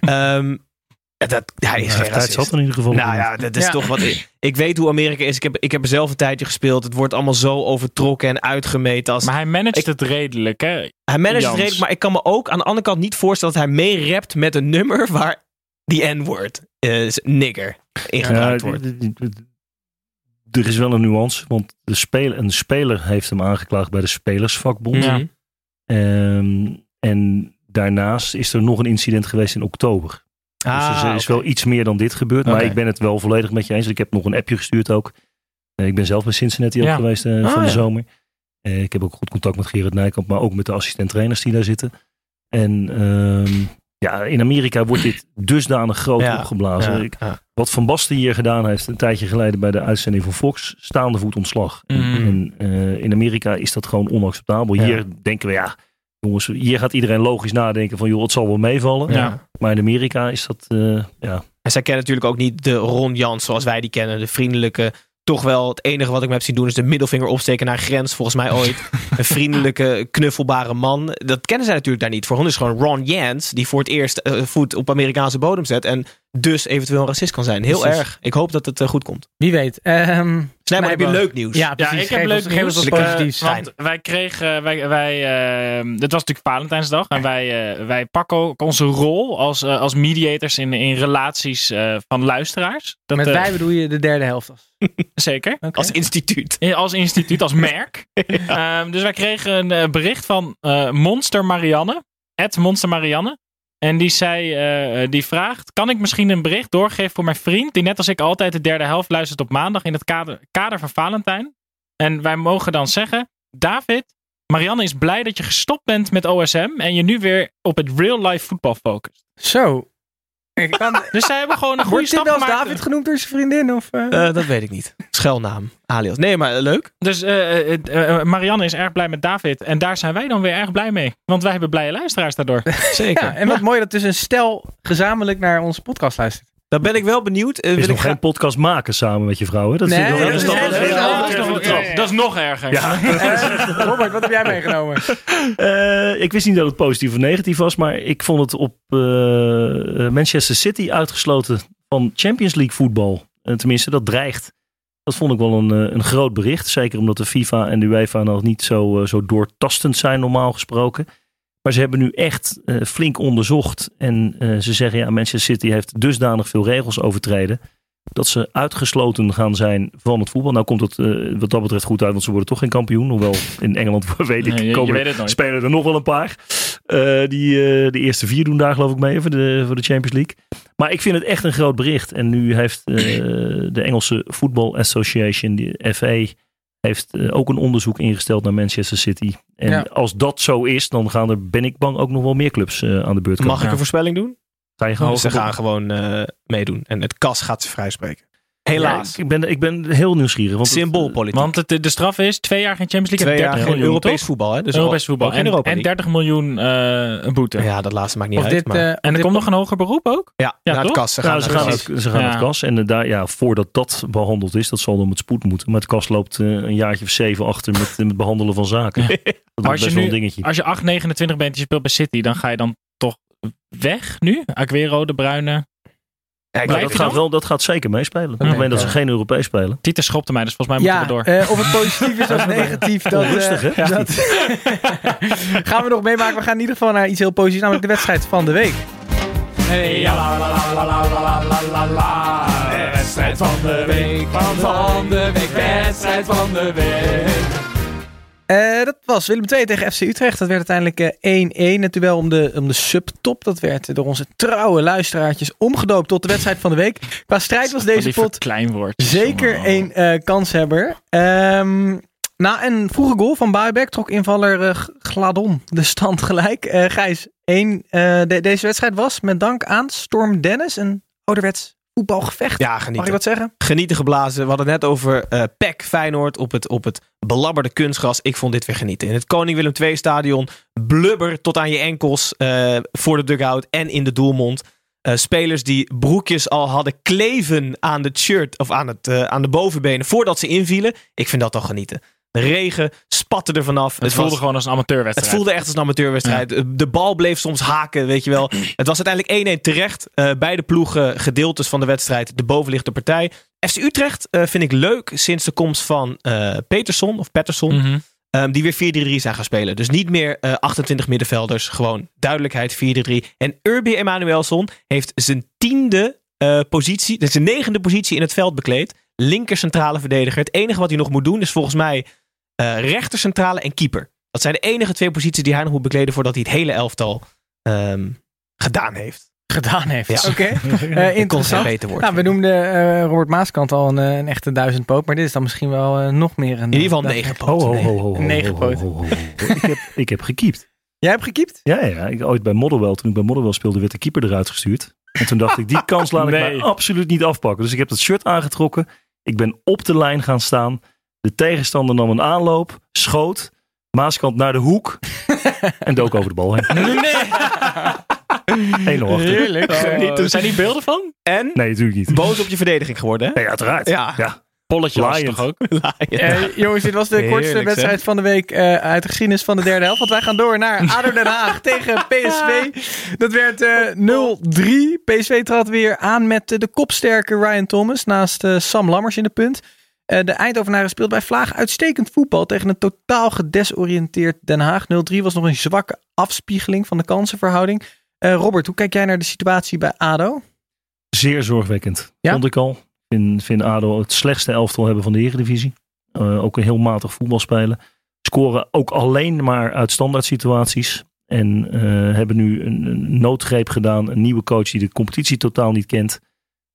Dat, hij is geen racist. zat in ieder geval. Nou ja, dat is Ja. toch wat. Ik, ik weet hoe Amerika is. Ik heb, ik heb er zelf een tijdje gespeeld. Het wordt allemaal zo overtrokken en uitgemeten. Als, Maar hij managt Ik- het redelijk, hè? hij managt het redelijk, maar ik kan me ook aan de andere kant niet voorstellen dat hij mee rapt met een nummer waar die N-word, eh, nigger, in gebruikt Ja, wordt. Er is wel een nuance, want de speler, een speler heeft hem aangeklaagd bij de Spelersvakbond. Ja. Mhm. Ehm, en daarnaast is er nog een incident geweest in oktober. Dus er is oké. wel iets meer dan dit gebeurd. Maar ik ben het wel volledig met je eens. Ik heb nog een appje gestuurd ook. Eh, ik ben zelf bij Cincinnati ook Ja. geweest eh, Ah, van de ja. zomer. Eh, ik heb ook goed contact met Gerard Nijkamp, maar ook met de assistent trainers die daar zitten. En ehm, ja, in Amerika wordt dit dusdanig groot Ja, opgeblazen. Ik- wat Van Basten hier gedaan heeft een tijdje geleden bij de uitzending van Fox, staande voet ontslag. Mhm. En in Amerika is dat gewoon onacceptabel. Hier denken we, ja, jongens, hier gaat iedereen logisch nadenken van, joh, het zal wel meevallen. Ja. Maar in Amerika is dat, eh, ja, En zij kennen natuurlijk ook niet de Ron Jans zoals wij die kennen. De vriendelijke, toch wel het enige wat ik me heb zien doen is de middelvinger opsteken naar grens. Volgens mij ooit. een vriendelijke, knuffelbare man. Dat kennen zij natuurlijk daar niet. Voor hen is gewoon Ron Jans die voor het eerst eh, voet op Amerikaanse bodem zet. En dus eventueel een racist kan zijn. Heel Precies. erg. Ik hoop dat het eh, goed komt. Wie weet. Ehm Snijboon, heb je leuk nieuws? Ja, Ja, precies. ik heb Geef leuk ons- geef ons nieuws. Eh, want wij kregen, wij, wij, eh, dit was natuurlijk Valentijnsdag. En wij, eh, wij pakken ook onze rol als, als mediators in, in relaties eh, van luisteraars. Dat, Met wij bedoel je de derde helft. als- Zeker. Als instituut. Als instituut, als merk. Ehm, dus wij kregen een bericht van eh, Monster Marianne. Het Monster Marianne. En die zei, eh, eh, die vraagt, kan ik misschien een bericht doorgeven voor mijn vriend, die net als ik altijd de derde helft luistert op maandag in het kader, kader van Valentijn. En wij mogen dan zeggen, David, Marianne is blij dat je gestopt bent met OSM en je nu weer op het real life voetbal focust. Zo. Kan, Dus zij hebben gewoon een goede wordt dit stap gemaakt. David genoemd door zijn vriendin? Of, eh? Eh, dat weet ik niet. Schuilnaam. Alias. Nee, maar eh, leuk. Dus Marianne is erg blij met David. En daar zijn wij dan weer erg blij mee. Want wij hebben blije luisteraars daardoor. Zeker. ja, en wat mooi dat dus een stel gezamenlijk naar onze podcast luistert. Dan ben ik wel benieuwd. Eh, is wil nog ik geen podcast maken samen met je vrouw. Hè? Dat Nee, is, dat dat is- dat nog erger. Ja. Eh, Robert, wat heb jij meegenomen? Eh, ik wist niet dat het positief of negatief was, maar ik vond het op eh, Manchester City uitgesloten van Champions League voetbal. Eh, tenminste, dat dreigt. Dat vond ik wel een, een groot bericht. Zeker omdat de FIFA en de UEFA nog niet zo, zo doortastend zijn, normaal gesproken. Maar ze hebben nu echt eh, flink onderzocht. En eh, ze zeggen, ja, Manchester City heeft dusdanig veel regels overtreden. Dat ze uitgesloten gaan zijn van het voetbal. Nou komt het eh, wat dat betreft goed uit, want ze worden toch geen kampioen. Hoewel in Engeland weet ik, Nee, je, je komen weet het nooit. spelen er nog wel een paar. Die de eerste vier doen daar geloof ik mee voor de, voor de Champions League. Maar ik vind het echt een groot bericht. En nu heeft de Engelse Football Association, de FA, heeft eh, ook een onderzoek ingesteld naar Manchester City. En Ja. als dat zo is, dan gaan er, ben ik bang, ook nog wel meer clubs eh, aan de beurt komen. Mag ik een voorspelling doen? Ga je gewoon ze gaan gewoon eh, meedoen. En het kas gaat ze vrijspreken. Helaas. Ja, ik, ben, ik ben heel nieuwsgierig. Want het- Symboolpolitiek. Want het, de straf is twee jaar geen Champions League Twee en jaar 30 geen miljoen, Europees toch? voetbal. Hè? Dus Europees voetbal. En, Europa en League. 30 miljoen eh, een boete. Ja, dat laatste maakt niet Of uit. dit, maar, eh, En er komt nog een hoger beroep ook? ja, ja, naar het toch? kas. Ze Ja, gaan, ze gaan, het, ze gaan Ja. het kas. En daar, ja, voordat dat behandeld is, dat zal dan met spoed moeten. Maar het kas loopt eh, een jaartje of zeven achter met, met het behandelen van zaken. Dat is Als je best wel nu- een dingetje. Als je 8, 29 bent en je speelt bij City, dan ga je dan toch weg nu? Aguero, De Bruyne. Ja, dat, gaat wel, dat gaat zeker meespelen. Ik moment dat ze geen Europees spelen. Tieten schopte mij, dus volgens mij moeten we door. Eh, of het positief is of negatief. dat, oh, rustig, eh, hè? Gaan we nog meemaken. We gaan in ieder geval naar iets heel positiefs, namelijk de wedstrijd van de week. Hey, ja, la, la, la, la Wedstrijd van de week, van, van de week, wedstrijd van de week. Eh, dat was Willem II tegen FC Utrecht. Dat werd uiteindelijk eh, 1-1. Het duel om de, om de subtop. Dat werd door onze trouwe luisteraartjes omgedoopt tot de wedstrijd van de week. Qua strijd was deze pot zeker een eh, kanshebber. Ehm, na een vroege goal van Buybek trok invaller eh, G- Gladon de stand gelijk. Eh Gijs, één, eh, de- deze wedstrijd was met dank aan Storm Dennis een ouderwets voetbalgevecht. Ja, Mag ik genieten. wat zeggen? Genieten geblazen. We hadden het net over eh PEC Feyenoord op het, op het belabberde kunstgras. Ik vond dit weer genieten. In het Koning Willem II stadion. Blubber tot aan je enkels eh, voor de dugout en in de doelmond. Eh, spelers die broekjes al hadden kleven aan het shirt of aan, het, aan de bovenbenen voordat ze invielen. Ik vind dat al genieten. De regen spatte er vanaf. Het voelde was- gewoon als een amateurwedstrijd. het voelde echt als een amateurwedstrijd. De bal bleef soms haken, weet je wel. Het was uiteindelijk 1-1 terecht. Eh, beide ploegen gedeeltes van de wedstrijd de bovenliggende partij. FC Utrecht eh, vind ik leuk sinds de komst van eh Peterson of Patterson. Mhm. ehm, die weer 4-3-3 zijn gaan spelen. Dus niet meer eh, 28 middenvelders. Gewoon duidelijkheid 4-3. En Urbi Emanuelson heeft zijn tiende eh, positie, dus zijn negende positie in het veld bekleed. Linker centrale verdediger. Het enige wat hij nog moet doen is volgens mij eh rechter centrale en keeper. Dat zijn de enige twee posities die hij nog moet bekleden voordat hij het hele elftal ehm, gedaan heeft. Gedaan heeft. Ja. Oké, Eh, kon geen interessant. beter worden. Nou, we noemden eh, Robert Maaskant al een, eh, een echte duizendpoot. Maar dit is dan misschien wel eh, nog meer een... in ieder geval dat- negen Ho, ho, poten. ho, ho, ho, Negen ho, ho, poten. ho, ho, ho. Ik heb, ik heb gekiept. Jij hebt gekiept? Ja, ja. Ik, ooit bij Modderwell, toen ik bij Modderwell speelde, werd de keeper eruit gestuurd. En toen dacht ik, die kans laat ik mij absoluut niet afpakken. Dus ik heb dat shirt aangetrokken. Ik ben op de lijn gaan staan. De tegenstander nam een aanloop, schoot. Maaskant naar de hoek. en dook over de bal heen. Nee. 1-0 achter. Heerlijk. Er zijn die beelden van? En Nee, natuurlijk niet. boos op je verdediging geworden, hè? Nee, uiteraard. Ja. ja. Polletje was toch ook? Eh, jongens, dit was de Heerlijk, kortste wedstrijd van de week eh, uit de geschiedenis van de derde helft. Want wij gaan door naar ADO Den Haag tegen PSV. Dat werd eh 0-3. PSV trad weer aan met eh, de kopsterke Ryan Thomas naast eh, Sam Lammers in de punt. Eh, de Eindhovenaren speelt bij Vlaag uitstekend voetbal tegen een totaal gedesoriënteerd Den Haag. 0-3 was nog een zwakke afspiegeling van de kansenverhouding. Eh, Robert, hoe kijk jij naar de situatie bij ADO? Zeer zorgwekkend. Ja? Vond ik al. Ik vind, vind ADO het slechtste elftal hebben van de Eredivisie. Eh, ook een heel matig voetbal spelen. Scoren ook alleen maar uit standaard situaties. En hebben nu een, een noodgreep gedaan. Een nieuwe coach die de competitie totaal niet kent.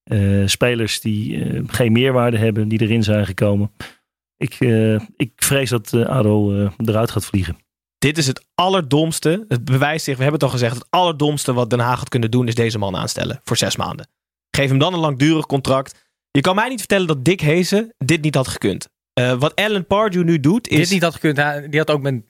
Eh, spelers die eh, geen meerwaarde hebben, die erin zijn gekomen. Ik, eh, ik vrees dat eh, ADO eh, eruit gaat vliegen. Dit is het allerdomste. Het bewijst zich, we hebben het al gezegd. Het allerdomste wat Den Haag had kunnen doen is deze man aanstellen. Voor zes maanden. Geef hem dan een langdurig contract. Je kan mij niet vertellen dat Dick Hezen dit niet had gekund. Eh, wat Alan Pardew nu doet is... Dit niet had gekund. hij- Die had ook met 0-3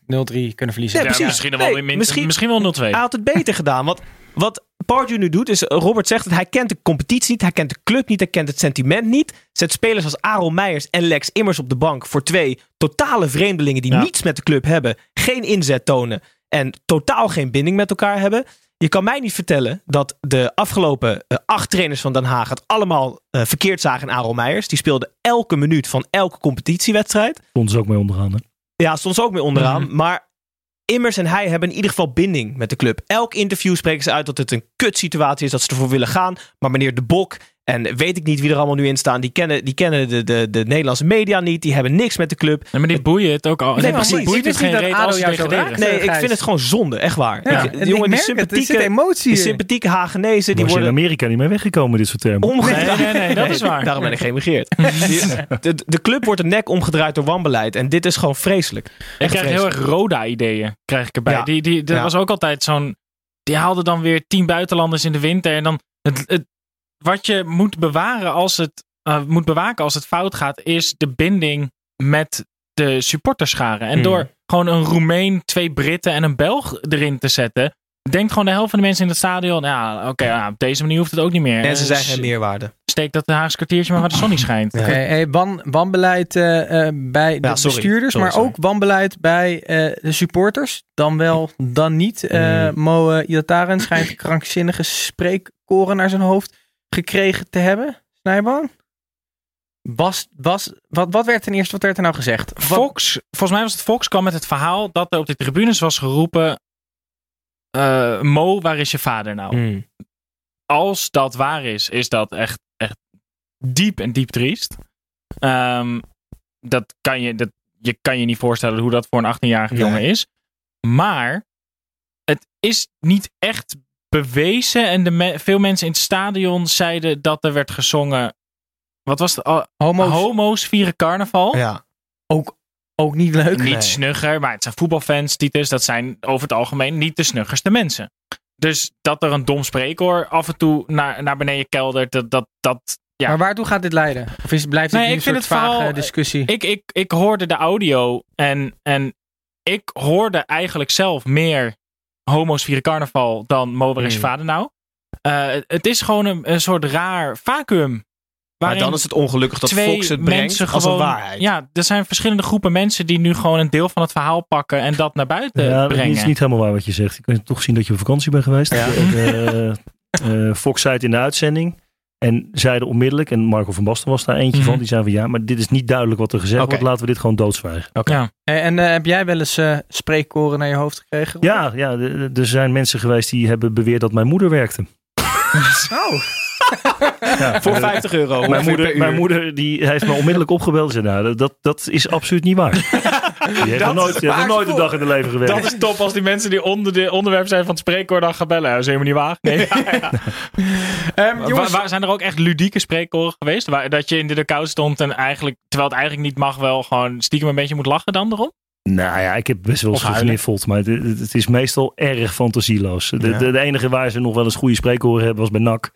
kunnen verliezen. Nee, Ja, misschien, Nee, wel min, misschien- misschien, wel 0-2. Hij had het beter gedaan. Want wat Pardew nu doet is, Robert zegt het, hij kent de competitie niet, hij kent de club niet, hij kent het sentiment niet. Zet spelers als Aaron Meijers en Lex Immers op de bank voor twee totale vreemdelingen die Ja. niets met de club hebben, geen inzet tonen en totaal geen binding met elkaar hebben. Je kan mij niet vertellen dat de afgelopen eh, acht trainers van Den Haag het allemaal eh, verkeerd zagen in Aaron Meijers. Die speelde elke minuut van elke competitiewedstrijd. Stond ze ook mee onderaan. Hè? Ja, stond ze ook mee onderaan. Mhm. Maar Immers en hij hebben in ieder geval binding met de club. Elk interview spreken ze uit dat het een kutsituatie is, dat ze ervoor willen gaan. Maar meneer De Bok en weet ik niet wie er allemaal nu in staan, die kennen, die kennen de, de, de Nederlandse media niet. Die hebben niks met de club. Nee, maar dit boeien het ook al. Nee, Nee, precies. precies. Boeit Ik het wist geen reet als jou raakt. Nee, ik vind het gewoon zonde, echt waar. Ja, Ik- en die jongen, die het, sympathieke, emotie die sympathieke Hagenezen, die Die je in worden Amerika niet mee weggekomen, dit soort termen. omgedraaid. Nee, nee, nee, dat is waar. Daarom ben ik geëmigreerd. Die- de, de club wordt de nek omgedraaid door wanbeleid. En dit is gewoon vreselijk. Ik Echt krijg heel erg Roda-ideeën krijg ik erbij. Ja. Die, die, er Ja. was ook altijd zo'n... Die haalde dan weer tien buitenlanders in de winter. En dan... Het, het, wat je moet bewaren als het... eh, moet bewaken als het fout gaat... is de binding met de supporterscharen. En Hmm. door gewoon een Roemeen, twee Britten en een Belg erin te zetten... denkt gewoon de helft van de mensen in het stadion... ja, oké, ja, op deze manier hoeft het ook niet meer. En ze zijn Eh, geen meerwaarde. Steek dat de Haagse kwartiertje maar waar de zon niet schijnt. Ja. Oké, hey, wan, wanbeleid eh, eh, bij de Ja, sorry. bestuurders, Sorry, maar sorry. ook wanbeleid bij eh, de supporters. Dan wel, dan niet. Eh Mm. Mo Iataren schijnt krankzinnige spreekkoren naar zijn hoofd gekregen te hebben, Snijboon? Was, was, wat, wat werd ten eerste, wat werd er nou gezegd? Wat- Fox, volgens mij was het Fox, kwam met het verhaal dat er op de tribunes was geroepen... eh, Mo, waar is je vader nou? Hmm. Als dat waar is, is dat echt, echt diep en diep triest. Ehm, dat kan je, dat, je kan je niet voorstellen hoe dat voor een 18-jarige Nee. jongen is. Maar het is niet echt bewezen. En de me- veel mensen in het stadion zeiden dat er werd gezongen... Wat was het? Oh, Homo's homo's vieren carnaval. Ja. ook, ook niet leuk. Niet Nee. snugger, maar het zijn voetbalfans, Titus. Dat zijn over het algemeen niet de snuggerste mensen. Dus dat er een dom spreekwoord af en toe naar, naar beneden keldert, dat, dat, dat ja. Maar waartoe gaat dit leiden? Of is, blijft dit Nee, een ik vind soort het vage vooral- discussie? ik, ik, ik hoorde de audio en, en ik hoorde eigenlijk zelf meer homo's vieren carnaval dan Mo, waar is je Hmm. vader nou? Eh, het- het is gewoon een, een soort raar vacuüm. Maar dan is het ongelukkig dat Fox het brengt mensen als gewoon, een waarheid. Ja, er zijn verschillende groepen mensen die nu gewoon een deel van het verhaal pakken en dat naar buiten ja, dat brengen. is niet helemaal waar wat je zegt. Je kunt toch zien dat je op vakantie bent geweest. Ja. Eh, eh, Fox zei het in de uitzending. En zeiden onmiddellijk, en Marco van Basten was daar eentje Mhm. van, die zei van ja, maar dit is niet duidelijk wat er gezegd wordt. Laten we dit gewoon doodzwijgen. Ja. Eh, En eh, heb jij wel eens eh spreekkoren naar je hoofd gekregen? Ja, ja, er zijn mensen geweest die hebben beweerd dat mijn moeder werkte. Oh. Ja, Voor eh, 50 euro Mijn moeder, mijn moeder die heeft me onmiddellijk opgebeld en zei, nou, dat, dat is absoluut niet waar. Die heeft nog nooit, die heeft nog nooit een dag in de leven gewerkt. Dat is top als die mensen die onder de onderwerp zijn van het spreekwoord dan gaan bellen. Dat is helemaal niet waar. Nee. Ehm, Wa- jongens, waar, zijn er ook echt ludieke spreekkoren geweest? Waar, dat je in de dugout stond en eigenlijk, terwijl het eigenlijk niet mag, wel gewoon stiekem een beetje moet lachen dan erom? Nou ja, ik heb best wel eens gesniffeld, maar het, is meestal erg fantasieloos. De, Ja. de, de enige waar ze nog wel eens goede spreekhoren hebben was bij NAC.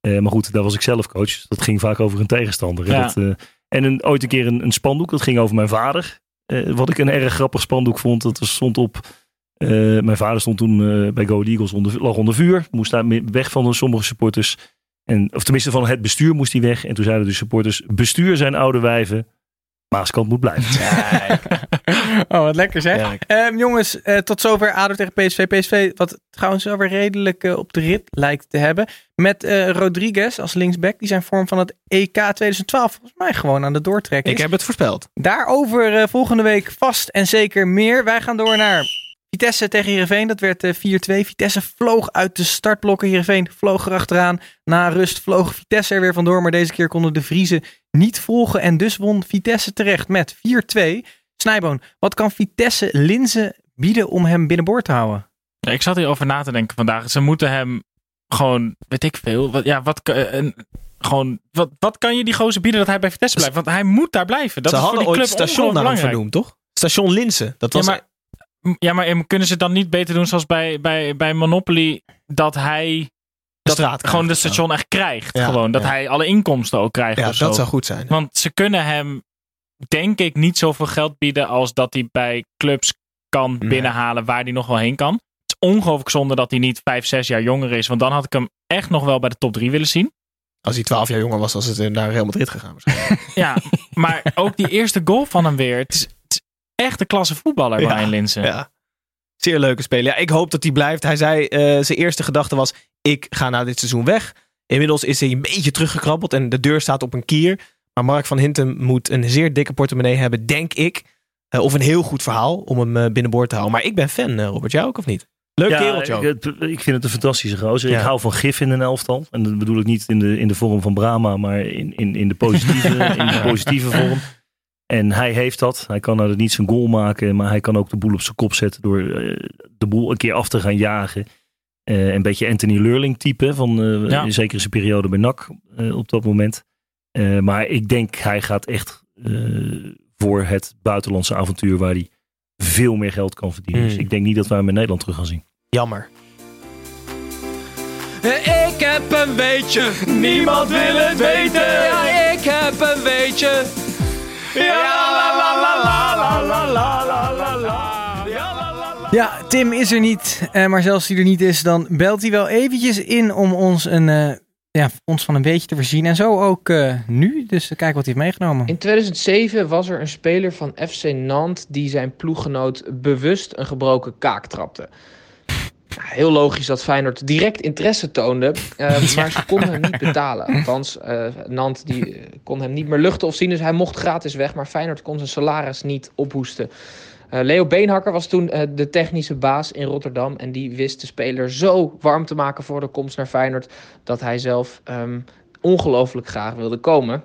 Eh, maar goed, daar was ik zelf coach. dus Dat ging vaak over een tegenstander. Ja. Dat, eh, en een, ooit een keer een, een spandoek, dat ging over mijn vader. Eh, wat ik een erg grappig spandoek vond, dat stond op... eh, mijn vader stond toen eh, bij Go Eagles onder, lag onder vuur. Moest daar weg van sommige supporters. En, of tenminste van het bestuur moest hij weg. En toen zeiden de supporters, bestuur zijn oude wijven. Maaskant moet blijven. oh, wat lekker zeg. Ehm, jongens, eh, tot zover ADO tegen PSV. PSV, wat trouwens wel weer redelijk eh, op de rit lijkt te hebben. Met eh, Rodriguez als linksback. Die zijn vorm van het EK 2012 volgens mij gewoon aan de doortrekken Ik heb het voorspeld. Daarover volgende week vast en zeker meer. Wij gaan door naar Vitesse tegen Heerenveen. Dat werd eh, 4-2. Vitesse vloog uit de startblokken. Heerenveen vloog erachteraan. Na rust vloog Vitesse er weer vandoor. Maar deze keer konden de Vriezen niet volgen. En dus won Vitesse terecht met 4-2. Snijboon, wat kan Vitesse Linzen bieden om hem binnenboord te houden? Ja, ik zat hierover na te denken vandaag. Ze moeten hem gewoon, weet ik veel, wat, ja, wat, eh, een, gewoon, wat, wat kan je die gozer bieden dat hij bij Vitesse blijft? Want hij moet daar blijven. Dat Ze is voor hadden die ooit club station naar hem ongelooflijk vernoemd, toch? Station Linsen. Dat was Ja, maar, ja, maar kunnen ze het dan niet beter doen zoals bij, bij, bij Monopoly, dat hij straat. gewoon de station echt krijgt? Ja, gewoon, dat ja. hij alle inkomsten ook krijgt Ja, of zo. dat zou goed zijn. Want ze kunnen hem, denk ik, niet zoveel geld bieden als dat hij bij clubs kan Nee. binnenhalen waar hij nog wel heen kan. Het is ongelooflijk zonde dat hij niet 5, 6 jaar jonger is. Want dan had ik hem echt nog wel bij de top 3 willen zien. Als hij 12 jaar jonger was, was het naar Real Madrid gegaan. Ja, maar ook die eerste goal van hem weer. Het is, het is echt een klasse voetballer, Ja, Brian Linsen. ja. Zeer leuke speler. Ja, ik hoop dat hij blijft. Hij zei, eh, zijn eerste gedachte was, ik ga na dit seizoen weg. Inmiddels is hij een beetje teruggekrabbeld en de deur staat op een kier. Maar Mark van Hintem moet een zeer dikke portemonnee hebben, denk ik. Eh, of een heel goed verhaal om hem eh, binnenboord te houden. Maar ik ben fan, eh, Robert. Jij ook of niet? Leuk Ja, kereltje ook. ik, ik vind het een fantastische gozer. Ja. Ik hou van gif in een elftal. En dat bedoel ik niet in de, in de vorm van Brahma, maar in, in, in, de, positieve, in de positieve vorm. En hij heeft dat. Hij kan nou niet zijn goal maken, maar hij kan ook de boel op zijn kop zetten door de boel een keer af te gaan jagen. Uh, een beetje Anthony Lurling type. Van, uh, ja. Zeker zijn periode bij NAC eh, op dat moment. maar ik denk hij gaat echt voor het buitenlandse avontuur waar hij veel meer geld kan verdienen. Dus hmm. ik denk niet dat wij hem in Nederland terug gaan zien. Jammer. Ik heb een beetje. niemand wil het weten. Ja, ik heb een beetje. Ja, la la la la la. Ja, Tim is er niet. eh, maar zelfs als hij er niet is, dan belt hij wel eventjes in om ons, een, eh, ja, ons van een beetje te voorzien. En zo ook eh, nu. Dus kijk wat hij heeft meegenomen. In 2007 was er een speler van FC Nantes die zijn ploeggenoot bewust een gebroken kaak trapte. Heel logisch dat Feyenoord direct interesse toonde, maar ze konden hem niet betalen. Althans, Nant die kon hem niet meer luchten of zien, dus hij mocht gratis weg. Maar Feyenoord kon zijn salaris niet ophoesten. Eh, Leo Beenhakker was toen eh, de technische baas in Rotterdam. En die wist de speler zo warm te maken voor de komst naar Feyenoord. dat hij zelf ehm, ongelooflijk graag wilde komen.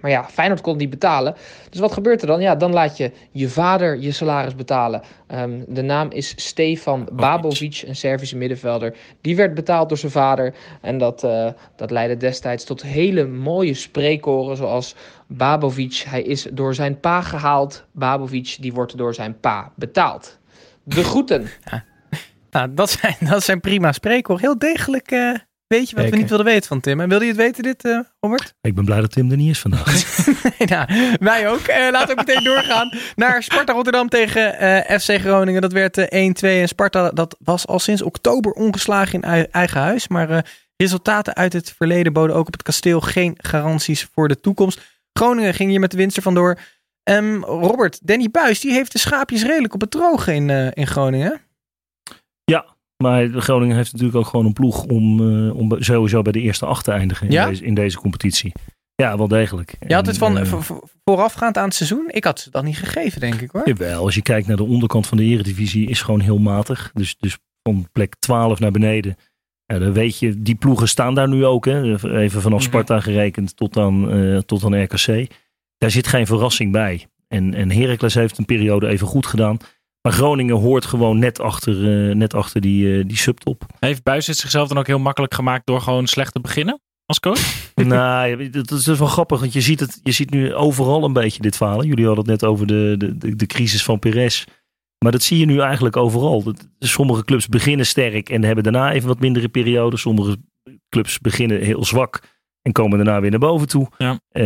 Maar ja, Feyenoord kon niet betalen. Dus wat gebeurt er dan? Ja, dan laat je je vader je salaris betalen. Ehm, de naam is Stefan Babovic, een Servische middenvelder. Die werd betaald door zijn vader. En dat, eh, dat leidde destijds tot hele mooie spreekkoren. Zoals Babovic, hij is door zijn pa gehaald. Babovic, die wordt door zijn pa betaald. De groeten. Nou, dat zijn, dat zijn prima spreekwoorden. Heel degelijk eh, weet je wat we niet wilden weten van Tim. En wilde je het weten dit, eh, Robert? Ik ben blij dat Tim er niet is vandaag. nou, wij ook. Eh, laten we ook meteen doorgaan naar Sparta Rotterdam tegen eh, FC Groningen. Dat werd eh, 1-2 en Sparta dat was al sinds oktober ongeslagen in ei- eigen huis. Maar eh, resultaten uit het verleden boden ook op het kasteel geen garanties voor de toekomst. Groningen ging hier met de winst vandoor. Ehm, Robert, Danny Buis, die heeft de schaapjes redelijk op het droog in, eh, in Groningen. Maar Groningen heeft natuurlijk ook gewoon een ploeg om, eh, om sowieso bij de eerste acht te eindigen in, Ja? deze, in deze competitie. Ja, wel degelijk. Je had het van eh, vo- vo- voorafgaand aan het seizoen. Ik had ze dat niet gegeven, denk ik hoor. Jawel, als je kijkt naar de onderkant van de eredivisie is gewoon heel matig. Dus, dus van plek 12 naar beneden. Ja, dan weet je, die ploegen staan daar nu ook. Hè. Even vanaf Mhm. Sparta gerekend tot aan, eh, tot aan RKC. Daar zit geen verrassing bij. En, en Heracles heeft een periode even goed gedaan. Maar Groningen hoort gewoon net achter, eh, net achter die, eh, die subtop. Heeft Buis het zichzelf dan ook heel makkelijk gemaakt door gewoon slecht te beginnen als coach? nou, dat is dus wel grappig, want je ziet, het, je ziet nu overal een beetje dit falen. Jullie hadden het net over de, de, de, de crisis van Perez. Maar dat zie je nu eigenlijk overal. Dat- Sommige clubs beginnen sterk en hebben daarna even wat mindere perioden. Sommige clubs beginnen heel zwak en komen daarna weer naar boven toe. Ja. Eh,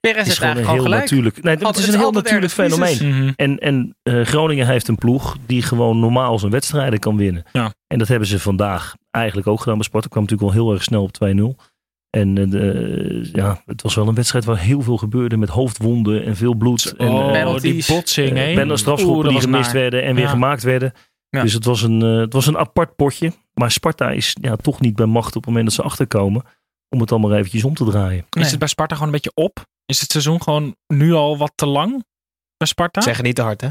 Perez is gewoon een eigenlijk heel al gelijk. natuurlijk. Nee, het is een heel natuurlijk fenomeen. crisis. En, en eh, Groningen heeft een ploeg die gewoon normaal zijn wedstrijden kan winnen. Ja. En dat hebben ze vandaag eigenlijk ook gedaan. Bij Sparta kwam natuurlijk wel heel erg snel op 2-0. En eh, de- ja, het was wel een wedstrijd waar heel veel gebeurde met hoofdwonden en veel bloed. en, oh, eh, penalties. die botsing, eh, hè? bijna Oeh, strafschoppen die gemist naar. werden en weer Ja. gemaakt werden. Ja. Dus het was, een, eh, het was een apart potje. Maar Sparta is ja, toch niet bij macht op het moment dat ze achterkomen. Om het allemaal eventjes om te draaien. Nee. Is het bij Sparta gewoon een beetje op? Is het seizoen gewoon nu al wat te lang bij Sparta? Zeg het niet te hard, hè?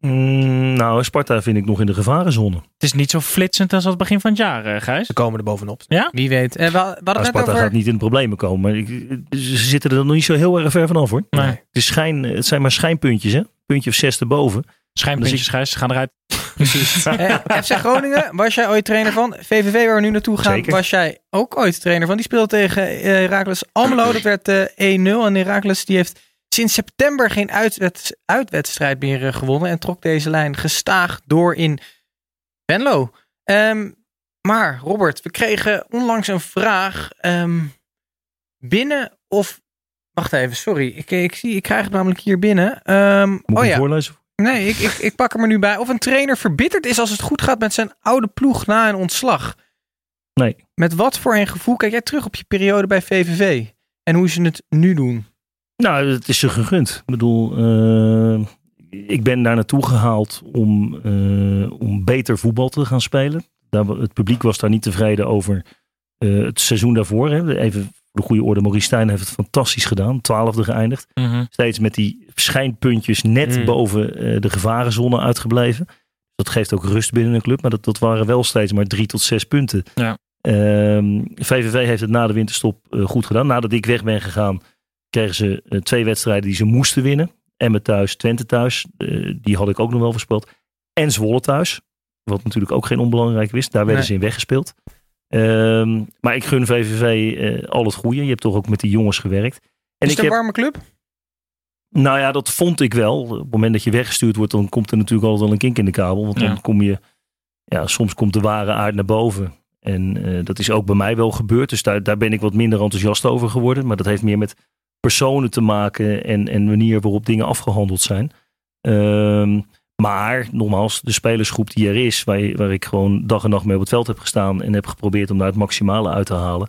Mm, nou, Sparta vind ik nog in de gevarenzone. Het is niet zo flitsend als het begin van het jaar, eh, Gijs. Ze komen er bovenop. Wie weet. Eh, we, we hadden Nou, Sparta over... gaat niet in de problemen komen. Maar ik, ze zitten er nog niet zo heel erg ver vanaf hoor. Nee. Het, is schijn, het zijn maar schijnpuntjes hè. Puntje of zes erboven. Schijnpuntjes, Gijs, ze gaan eruit. Eh, FC Groningen, was jij ooit trainer van? VVV, waar we nu naartoe gaan, Zeker. was jij ook ooit trainer van. Die speelde tegen eh Heracles Almelo. Dat werd eh 1-0. En Heracles die heeft sinds september geen uitwed- uitwedstrijd meer eh, gewonnen. En trok deze lijn gestaag door in Venlo. Ehm, maar Robert, we kregen onlangs een vraag. ehm, binnen of... Wacht even, sorry. Ik, ik, zie, ik krijg het namelijk hier binnen. Ehm, Moet oh ja. voorlezen? Nee, ik, ik, ik pak hem er nu bij. Of een trainer verbitterd is als het goed gaat met zijn oude ploeg na een ontslag. Nee. Met wat voor een gevoel kijk jij terug op je periode bij VVV? En hoe ze het nu doen? Nou, het is ze gegund. Ik bedoel, eh, ik ben daar naartoe gehaald om, eh, om beter voetbal te gaan spelen. Daar, het publiek was daar niet tevreden over eh, het seizoen daarvoor. Hè. Even voor de goede orde, Maurice Stijn heeft het fantastisch gedaan. Twaalfde geëindigd. Steeds met die schijnpuntjes net Mm. boven de gevarenzone uitgebleven. Dat geeft ook rust binnen een club. Maar dat, dat waren wel steeds maar drie tot zes punten. Ja. Ehm, VVV heeft het na de winterstop goed gedaan. Nadat ik weg ben gegaan, kregen ze eh, twee wedstrijden die ze moesten winnen. Emmen thuis, Twente thuis. Eh, die had ik ook nog wel voorspeld. En Zwolle thuis. Wat natuurlijk ook geen onbelangrijk wist. Daar werden Nee. ze in weggespeeld. Ehm, maar ik gun VVV eh, al het goede. Je hebt toch ook met die jongens gewerkt. En is het een heb, warme club? nou ja, dat vond ik wel. Op het moment dat je weggestuurd wordt, dan komt er natuurlijk altijd wel een kink in de kabel. Want dan kom je, ja, soms komt de ware aard naar boven. En dat is ook bij mij wel gebeurd. Dus daar, daar ben ik wat minder enthousiast over geworden. Maar dat heeft meer met personen te maken en, en manier waarop dingen afgehandeld zijn. Ehm, maar nogmaals, de spelersgroep die er is, waar, waar ik gewoon dag en nacht mee op het veld heb gestaan en heb geprobeerd om daar het maximale uit te halen.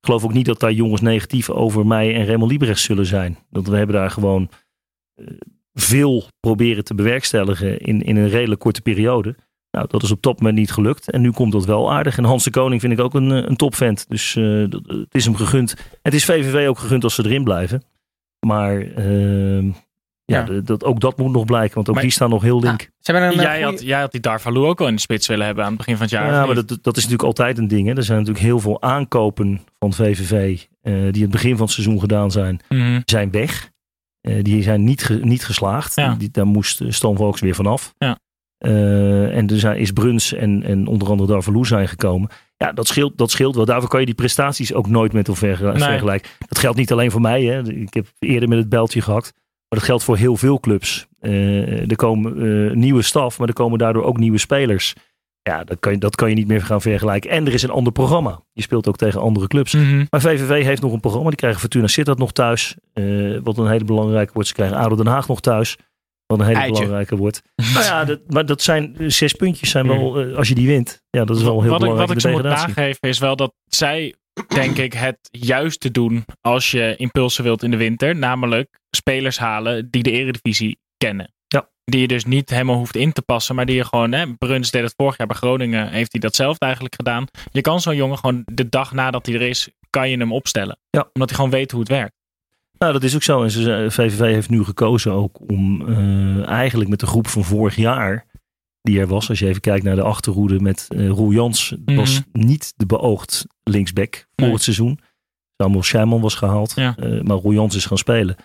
Ik geloof ook niet dat daar jongens negatief over mij en Raymond Liebrecht zullen zijn. Want we hebben daar gewoon eh, veel proberen te bewerkstelligen in, in een redelijk korte periode. Nou, dat is op dat moment niet gelukt. En nu komt dat wel aardig. En Hans de Koning vind ik ook een, eh, een topvent. Dus eh, dat- het is hem gegund. Het is VVV ook gegund als ze erin blijven. Maar ehm, ja, Ja. de- dat, ook dat moet nog blijken. Want ook Maar- die staan nog heel link. Ze hebben een, eh, Jij goeie- had, jij had die Darvalu ook al in de spits willen hebben aan het begin van het jaar. Ja, maar dat, dat is natuurlijk altijd een ding. Hè. Er zijn natuurlijk heel veel aankopen van VVV eh, die in het begin van het seizoen gedaan zijn, Mhm. zijn weg. Eh, die zijn niet, ge- niet geslaagd. Ja. Die, daar moest eh, Stan Volks weer vanaf. Ja. Eh, en er zijn, is Bruns en, en onder andere Darvalu zijn gekomen. Ja, dat scheelt, dat scheelt wel. Daarvoor kan je die prestaties ook nooit met elkaar Nee. vergelijken. Dat geldt niet alleen voor mij. Hè. Ik heb eerder met het beltje gehakt. Maar dat geldt voor heel veel clubs. Eh, er komen eh, nieuwe staf, maar er komen daardoor ook nieuwe spelers. Ja, dat kan, je, dat kan je niet meer gaan vergelijken. En er is een ander programma. Je speelt ook tegen andere clubs. Mhm. Maar VVV heeft nog een programma. Die krijgen Fortuna Sittard nog thuis. wat een hele belangrijke wordt. Ze krijgen ADO Den Haag nog thuis. Wat een hele Eitje. belangrijke wordt. nou ja, dat, maar dat zijn eh, zes puntjes. Zijn wel, eh, als je die wint. Ja, dat is wel heel wat, ik, belangrijk wat ik ze moet nageven is wel dat zij, denk ik, het juiste doen als je impulsen wilt in de winter. Namelijk spelers halen die de eredivisie kennen. Ja. Die je dus niet helemaal hoeft in te passen, maar die je gewoon, hè, Bruns deed het vorig jaar bij Groningen, heeft hij datzelfde eigenlijk gedaan. Je kan zo'n jongen gewoon de dag nadat hij er is, kan je hem opstellen. Ja. Omdat hij gewoon weet hoe het werkt. Nou, dat is ook zo. En VVV heeft nu gekozen ook om eh, eigenlijk met de groep van vorig jaar, die er was, als je even kijkt naar de achterhoede met eh Roel Jans, Mhm. was niet de beoogd linksback voor Nee. het seizoen. Samuel Scheiman was gehaald, Ja. eh, maar Roel Jans is gaan spelen.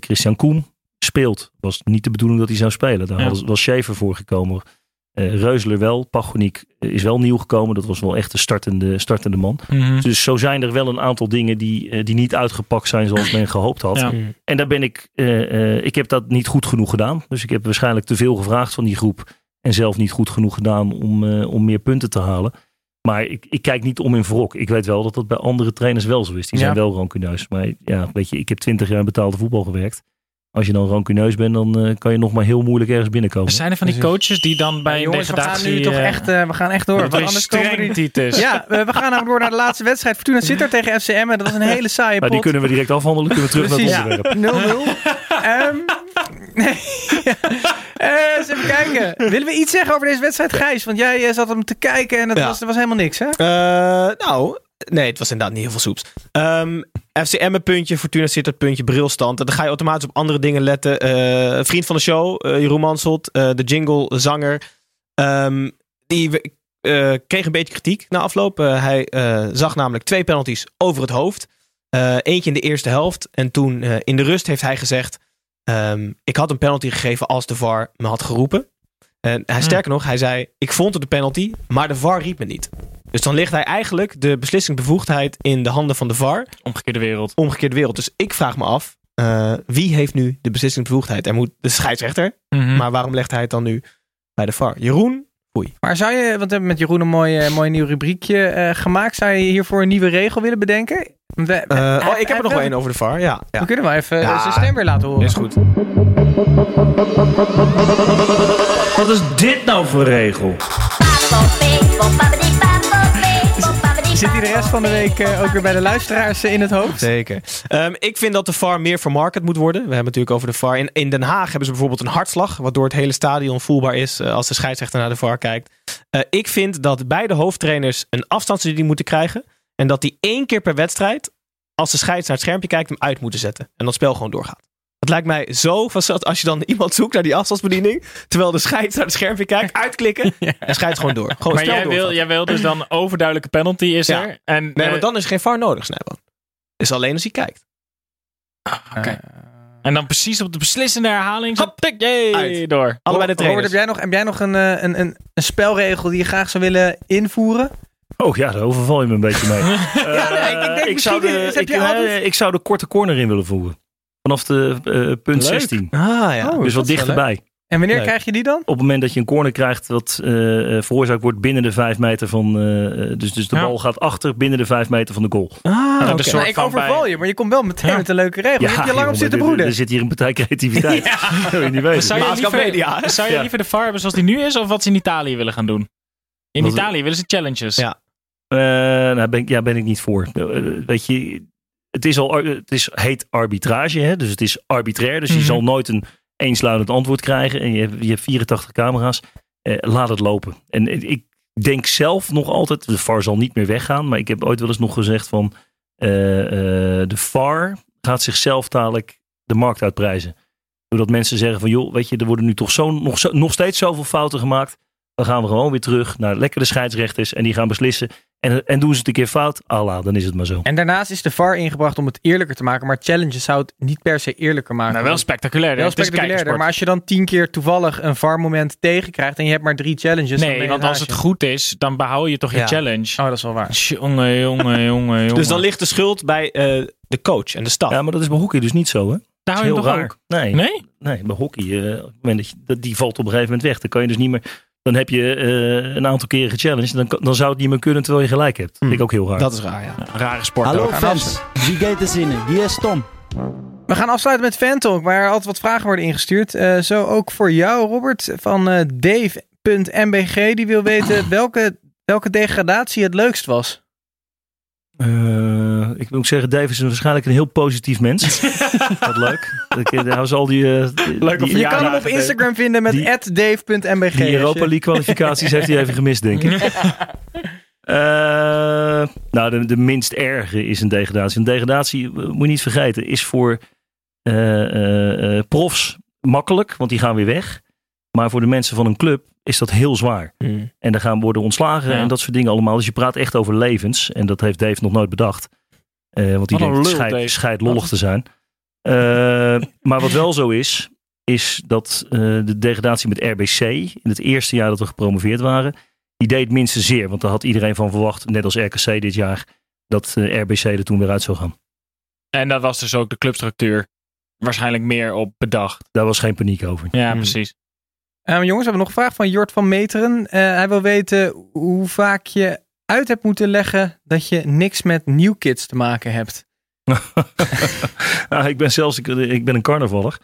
Christian Koen speelt. Was niet de bedoeling dat hij zou spelen. Daar Ja. hadden- was Schaefer voor gekomen. Eh Reusler wel. Pagoniek is wel nieuw gekomen. Dat was wel echt de startende, startende man. Dus zo zijn er wel een aantal dingen die, eh, die niet uitgepakt zijn zoals men gehoopt had. Ja. En daar ben ik, eh, eh, ik heb dat niet goed genoeg gedaan. Dus ik heb waarschijnlijk te veel gevraagd van die groep. En zelf niet goed genoeg gedaan om, eh, om meer punten te halen. Maar ik, ik kijk niet om in wrok. Ik weet wel dat dat bij andere trainers wel zo is. Die zijn wel rancuneus. Maar ja, weet je, ik heb twintig jaar in betaalde voetbal gewerkt. Als je dan rancuneus bent, dan eh, kan je nog maar heel moeilijk ergens binnenkomen. Zijn er van die coaches die dan bij Ja, een jongens, we gaan degradatie... nu toch eh, echt, eh, we gaan echt door. dat want er anders komen we niet-. Ja, we, we gaan namelijk door naar de laatste wedstrijd. Fortuna Sittard tegen FCM. En dat was een hele saaie Maar die pot. kunnen we direct afhandelen. Kunnen we terug Precies. naar het onderwerp. 0-0. Ehm, nee. Eh, eens even kijken. Willen we iets zeggen over deze wedstrijd, Gijs? Want jij zat hem te kijken en het Ja. was, er was helemaal niks, hè? Eh, nou, nee, het was inderdaad niet heel veel soeps. Ehm FCM een puntje, Fortuna Sittard puntje, brilstand. En dan ga je automatisch op andere dingen letten. Eh, vriend van de show, eh, Jeroen Manselt, eh, de jingle zanger. ehm, die kreeg een beetje kritiek na afloop. Hij zag namelijk twee penalties over het hoofd. Eentje in de eerste helft. En toen in de rust heeft hij gezegd... ehm, ik had een penalty gegeven als de VAR me had geroepen. En hij, sterker nog, hij zei... ik vond het een penalty, maar de VAR riep me niet. Dus dan ligt hij eigenlijk de beslissingsbevoegdheid in de handen van de VAR. Omgekeerde wereld. Omgekeerde wereld. Dus ik vraag me af, eh, wie heeft nu de beslissingsbevoegdheid? Er moet de scheidsrechter, Mhm. maar waarom legt hij het dan nu bij de VAR? Jeroen? Maar zou je, want we hebben met Jeroen een mooi, eh, mooi nieuw rubriekje eh, gemaakt. Zou je hiervoor een nieuwe regel willen bedenken? We, Eh, oh, ik heb er nog wel één over de VAR. Ja, ja. We kunnen wel even Ja. zijn stem weer laten horen. Is goed. Wat is dit nou voor regel? Zit hij de rest van de week eh, ook weer bij de luisteraars eh, in het hoofd? Zeker. Ehm, ik vind dat de VAR meer vermarket moet worden. We hebben het natuurlijk over de VAR. In, Den Haag hebben ze bijvoorbeeld een hartslag, waardoor het hele stadion voelbaar is eh, als de scheidsrechter naar de VAR kijkt. Ik vind dat beide hoofdtrainers een afstandsbediening moeten krijgen. En dat die één keer per wedstrijd, als de scheids naar het schermpje kijkt, hem uit moeten zetten. En dat spel gewoon doorgaat. Het lijkt mij zo van als je dan iemand zoekt naar die afstandsbediening, terwijl de scheids naar het schermpje kijkt, uitklikken en scheids gewoon door. Gewoon Maar jij wil, jij wil dus dan overduidelijke penalty is Ja. er. En, Nee, eh, maar dan is er geen VAR nodig, Snijboon. Is alleen als hij kijkt. Oké. En dan precies op de beslissende herhaling. Zo, tik, jee, Uit. door. Allebei de Robert, trainers. heb jij nog, heb jij nog een, eh, een, een, een spelregel die je graag zou willen invoeren? Oh ja, daar overval je me een beetje mee. nee, ik- denk ik, zou misschien de, is- heb ik, je eh, altijd- ik zou de korte corner in willen voeren. Vanaf de eh, punt Leuk. 16. Ah ja. Oh, dus wat dichterbij. En wanneer Leuk. krijg je die dan? Op het moment dat je een corner krijgt wat eh, eh, veroorzaakt wordt binnen de 5 meter van... eh, eh, dus, dus de Ja. bal gaat achter binnen de 5 meter van de goal. Ah, Nou, soort Nou, ik van overval bij- je, maar je komt wel meteen Ja. met een leuke regel. je hebt je lang op zitten er- broeden. Er zit hier een partij creativiteit. Dat wil je niet weten. Zou je, liever, Media. zou je Ja. liever de VAR hebben zoals die nu is, of wat ze in Italië willen gaan doen? In Wat- Italië willen ze challenges. Ja. Eh, nou, ben, ik- ja, ben ik niet voor. Eh, weet je, het is al, het is, heet arbitrage, hè? dus het is arbitrair. Dus je Mhm. zal nooit een eensluidend antwoord krijgen. En je hebt, je hebt 84 camera's. eh, laat het lopen. En ik denk zelf nog altijd, de VAR zal niet meer weggaan. Maar ik heb ooit wel eens nog gezegd van, eh, eh, de VAR gaat zichzelf dadelijk de markt uitprijzen. Doordat mensen zeggen van, joh, weet je, er worden nu toch zo, nog, zo, nog steeds zoveel fouten gemaakt. Dan gaan we gewoon weer terug naar lekkere scheidsrechters en die gaan beslissen. En, en doen ze het een keer fout, Allah, dan is het maar zo. En daarnaast is de VAR ingebracht om het eerlijker te maken. Maar challenges zou het niet per se eerlijker maken. Nou, wel spectaculair. Wel Het is spectaculairder. kijkersport. Maar als je dan tien keer toevallig een VAR-moment tegenkrijgt en je hebt maar drie challenges. Nee, want als het goed is, dan behoud je toch je Ja. challenge. Oh, dat is wel waar. Jongen, jongen, jongen, jongen. Dus dan ligt de schuld bij eh, de coach en de staf. Ja, maar dat is bij hockey dus niet zo, hè? Daar hou je hem raar. toch ook? Nee, Nee? nee, bij hockey, eh, op het moment dat je, dat, die valt op een gegeven moment weg. Dan kan je dus niet meer. Dan heb je eh, een aantal keren gechallenged. Dan, kan- dan zou het niet meer kunnen terwijl je gelijk hebt. Vind ik ook heel raar. Dat is raar, ja. Rare sport Hallo fans, wie gaat er zinnen? Hier is Tom. We gaan afsluiten met Fantalk, waar altijd wat vragen worden ingestuurd. Eh, zo ook voor jou, Robert, van eh Dave.mbg. Die wil weten welke, welke degradatie het leukst was. Eh, ik moet zeggen, Dave is waarschijnlijk een heel positief mens. Wat leuk. Eh, hij was al die, eh, die, Leuk die, Je kan hem op Instagram vinden met @dave.mbg. die Europa League kwalificaties heeft hij even gemist, denk ik. Eh, nou, de, de minst erge is een degradatie. Een degradatie, moet je niet vergeten, is voor eh, eh, eh, profs makkelijk, want die gaan weer weg. Maar voor de mensen van een club is dat heel zwaar. Hmm. En dan gaan worden ontslagen Ja. en dat soort dingen allemaal. Dus je praat echt over levens. En dat heeft Dave nog nooit bedacht. Eh, want die denkt lul, scheid, lollig te zijn. Eh, maar wat wel zo is, is dat eh, de degradatie met RBC in het eerste jaar dat we gepromoveerd waren, die deed minstens zeer. Want daar had iedereen van verwacht, net als RKC dit jaar, dat eh, RBC er toen weer uit zou gaan. En dat was dus ook de clubstructuur waarschijnlijk meer op bedacht. Daar was geen paniek over. Ja, Hmm. precies. Eh, jongens, we hebben nog een vraag van Jort van Meteren. Eh, hij wil weten hoe vaak je uit hebt moeten leggen dat je niks met New Kids te maken hebt. Nou, ik ben zelfs ik, ik ben een carnavaller.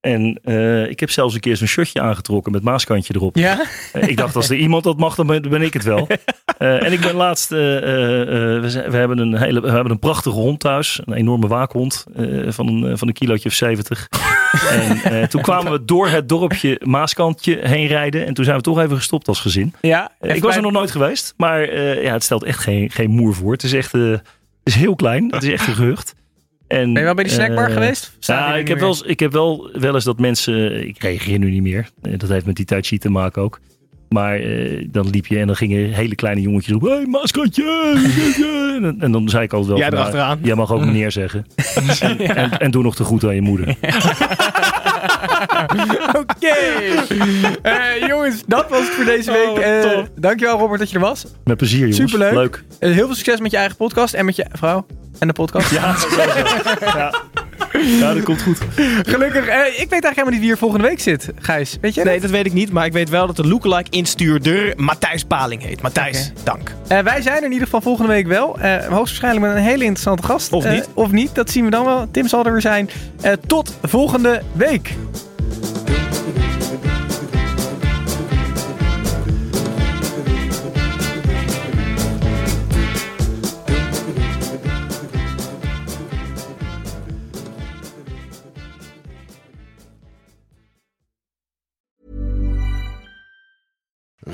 En eh, ik heb zelfs een keer zo'n shirtje aangetrokken met maaskantje erop. Ja? Eh, ik dacht, als er iemand dat mag, dan ben, ik het wel. Eh, en ik ben laatst, we, zijn- we, hebben een hele, we hebben een prachtige hond thuis. Een enorme waakhond van, een, van een kilootje of 70. en toen kwamen we door het dorpje Maaskantje heen rijden. En toen zijn we toch even gestopt als gezin. Ja. Ik was er nog nooit geweest. Maar ja, het stelt echt geen, geen moer voor. Het is echt het is heel klein. Het is echt een gehucht. En, Ben je wel bij die snackbar eh, geweest? Ja, ik heb, wel, eens- ik heb wel, wel eens dat mensen. Ik reageer nu niet meer. Eh, Dat heeft met die Tai Chi te maken ook. Maar eh, dan liep je en dan gingen hele kleine jongetjes op. Hé, hey, en, dan- en dan zei ik altijd wel. Jij van, nou. Jij mag ook meneer zeggen. en, en, en doe nog te goed aan je moeder. Oké. Eh, jongens, dat was het voor deze week. wat Eh, dankjewel Robert dat je er was. Met plezier, jongens. Superleuk. Leuk. Eh, heel veel succes met je eigen podcast en met je vrouw en de podcast. Ja, ja. ja, dat komt goed. Gelukkig. eh, ik weet eigenlijk helemaal niet wie er volgende week zit. Gijs, weet je? Nee, dat weet ik niet. Maar ik weet wel dat de lookalike instuurder Matthijs Paling heet. Matthijs, dank. Eh, wij zijn er in ieder geval volgende week wel. Eh, hoogstwaarschijnlijk met een hele interessante gast. Of Eh, niet. of niet, dat zien we dan wel. Tim zal er weer zijn. Eh, tot volgende week.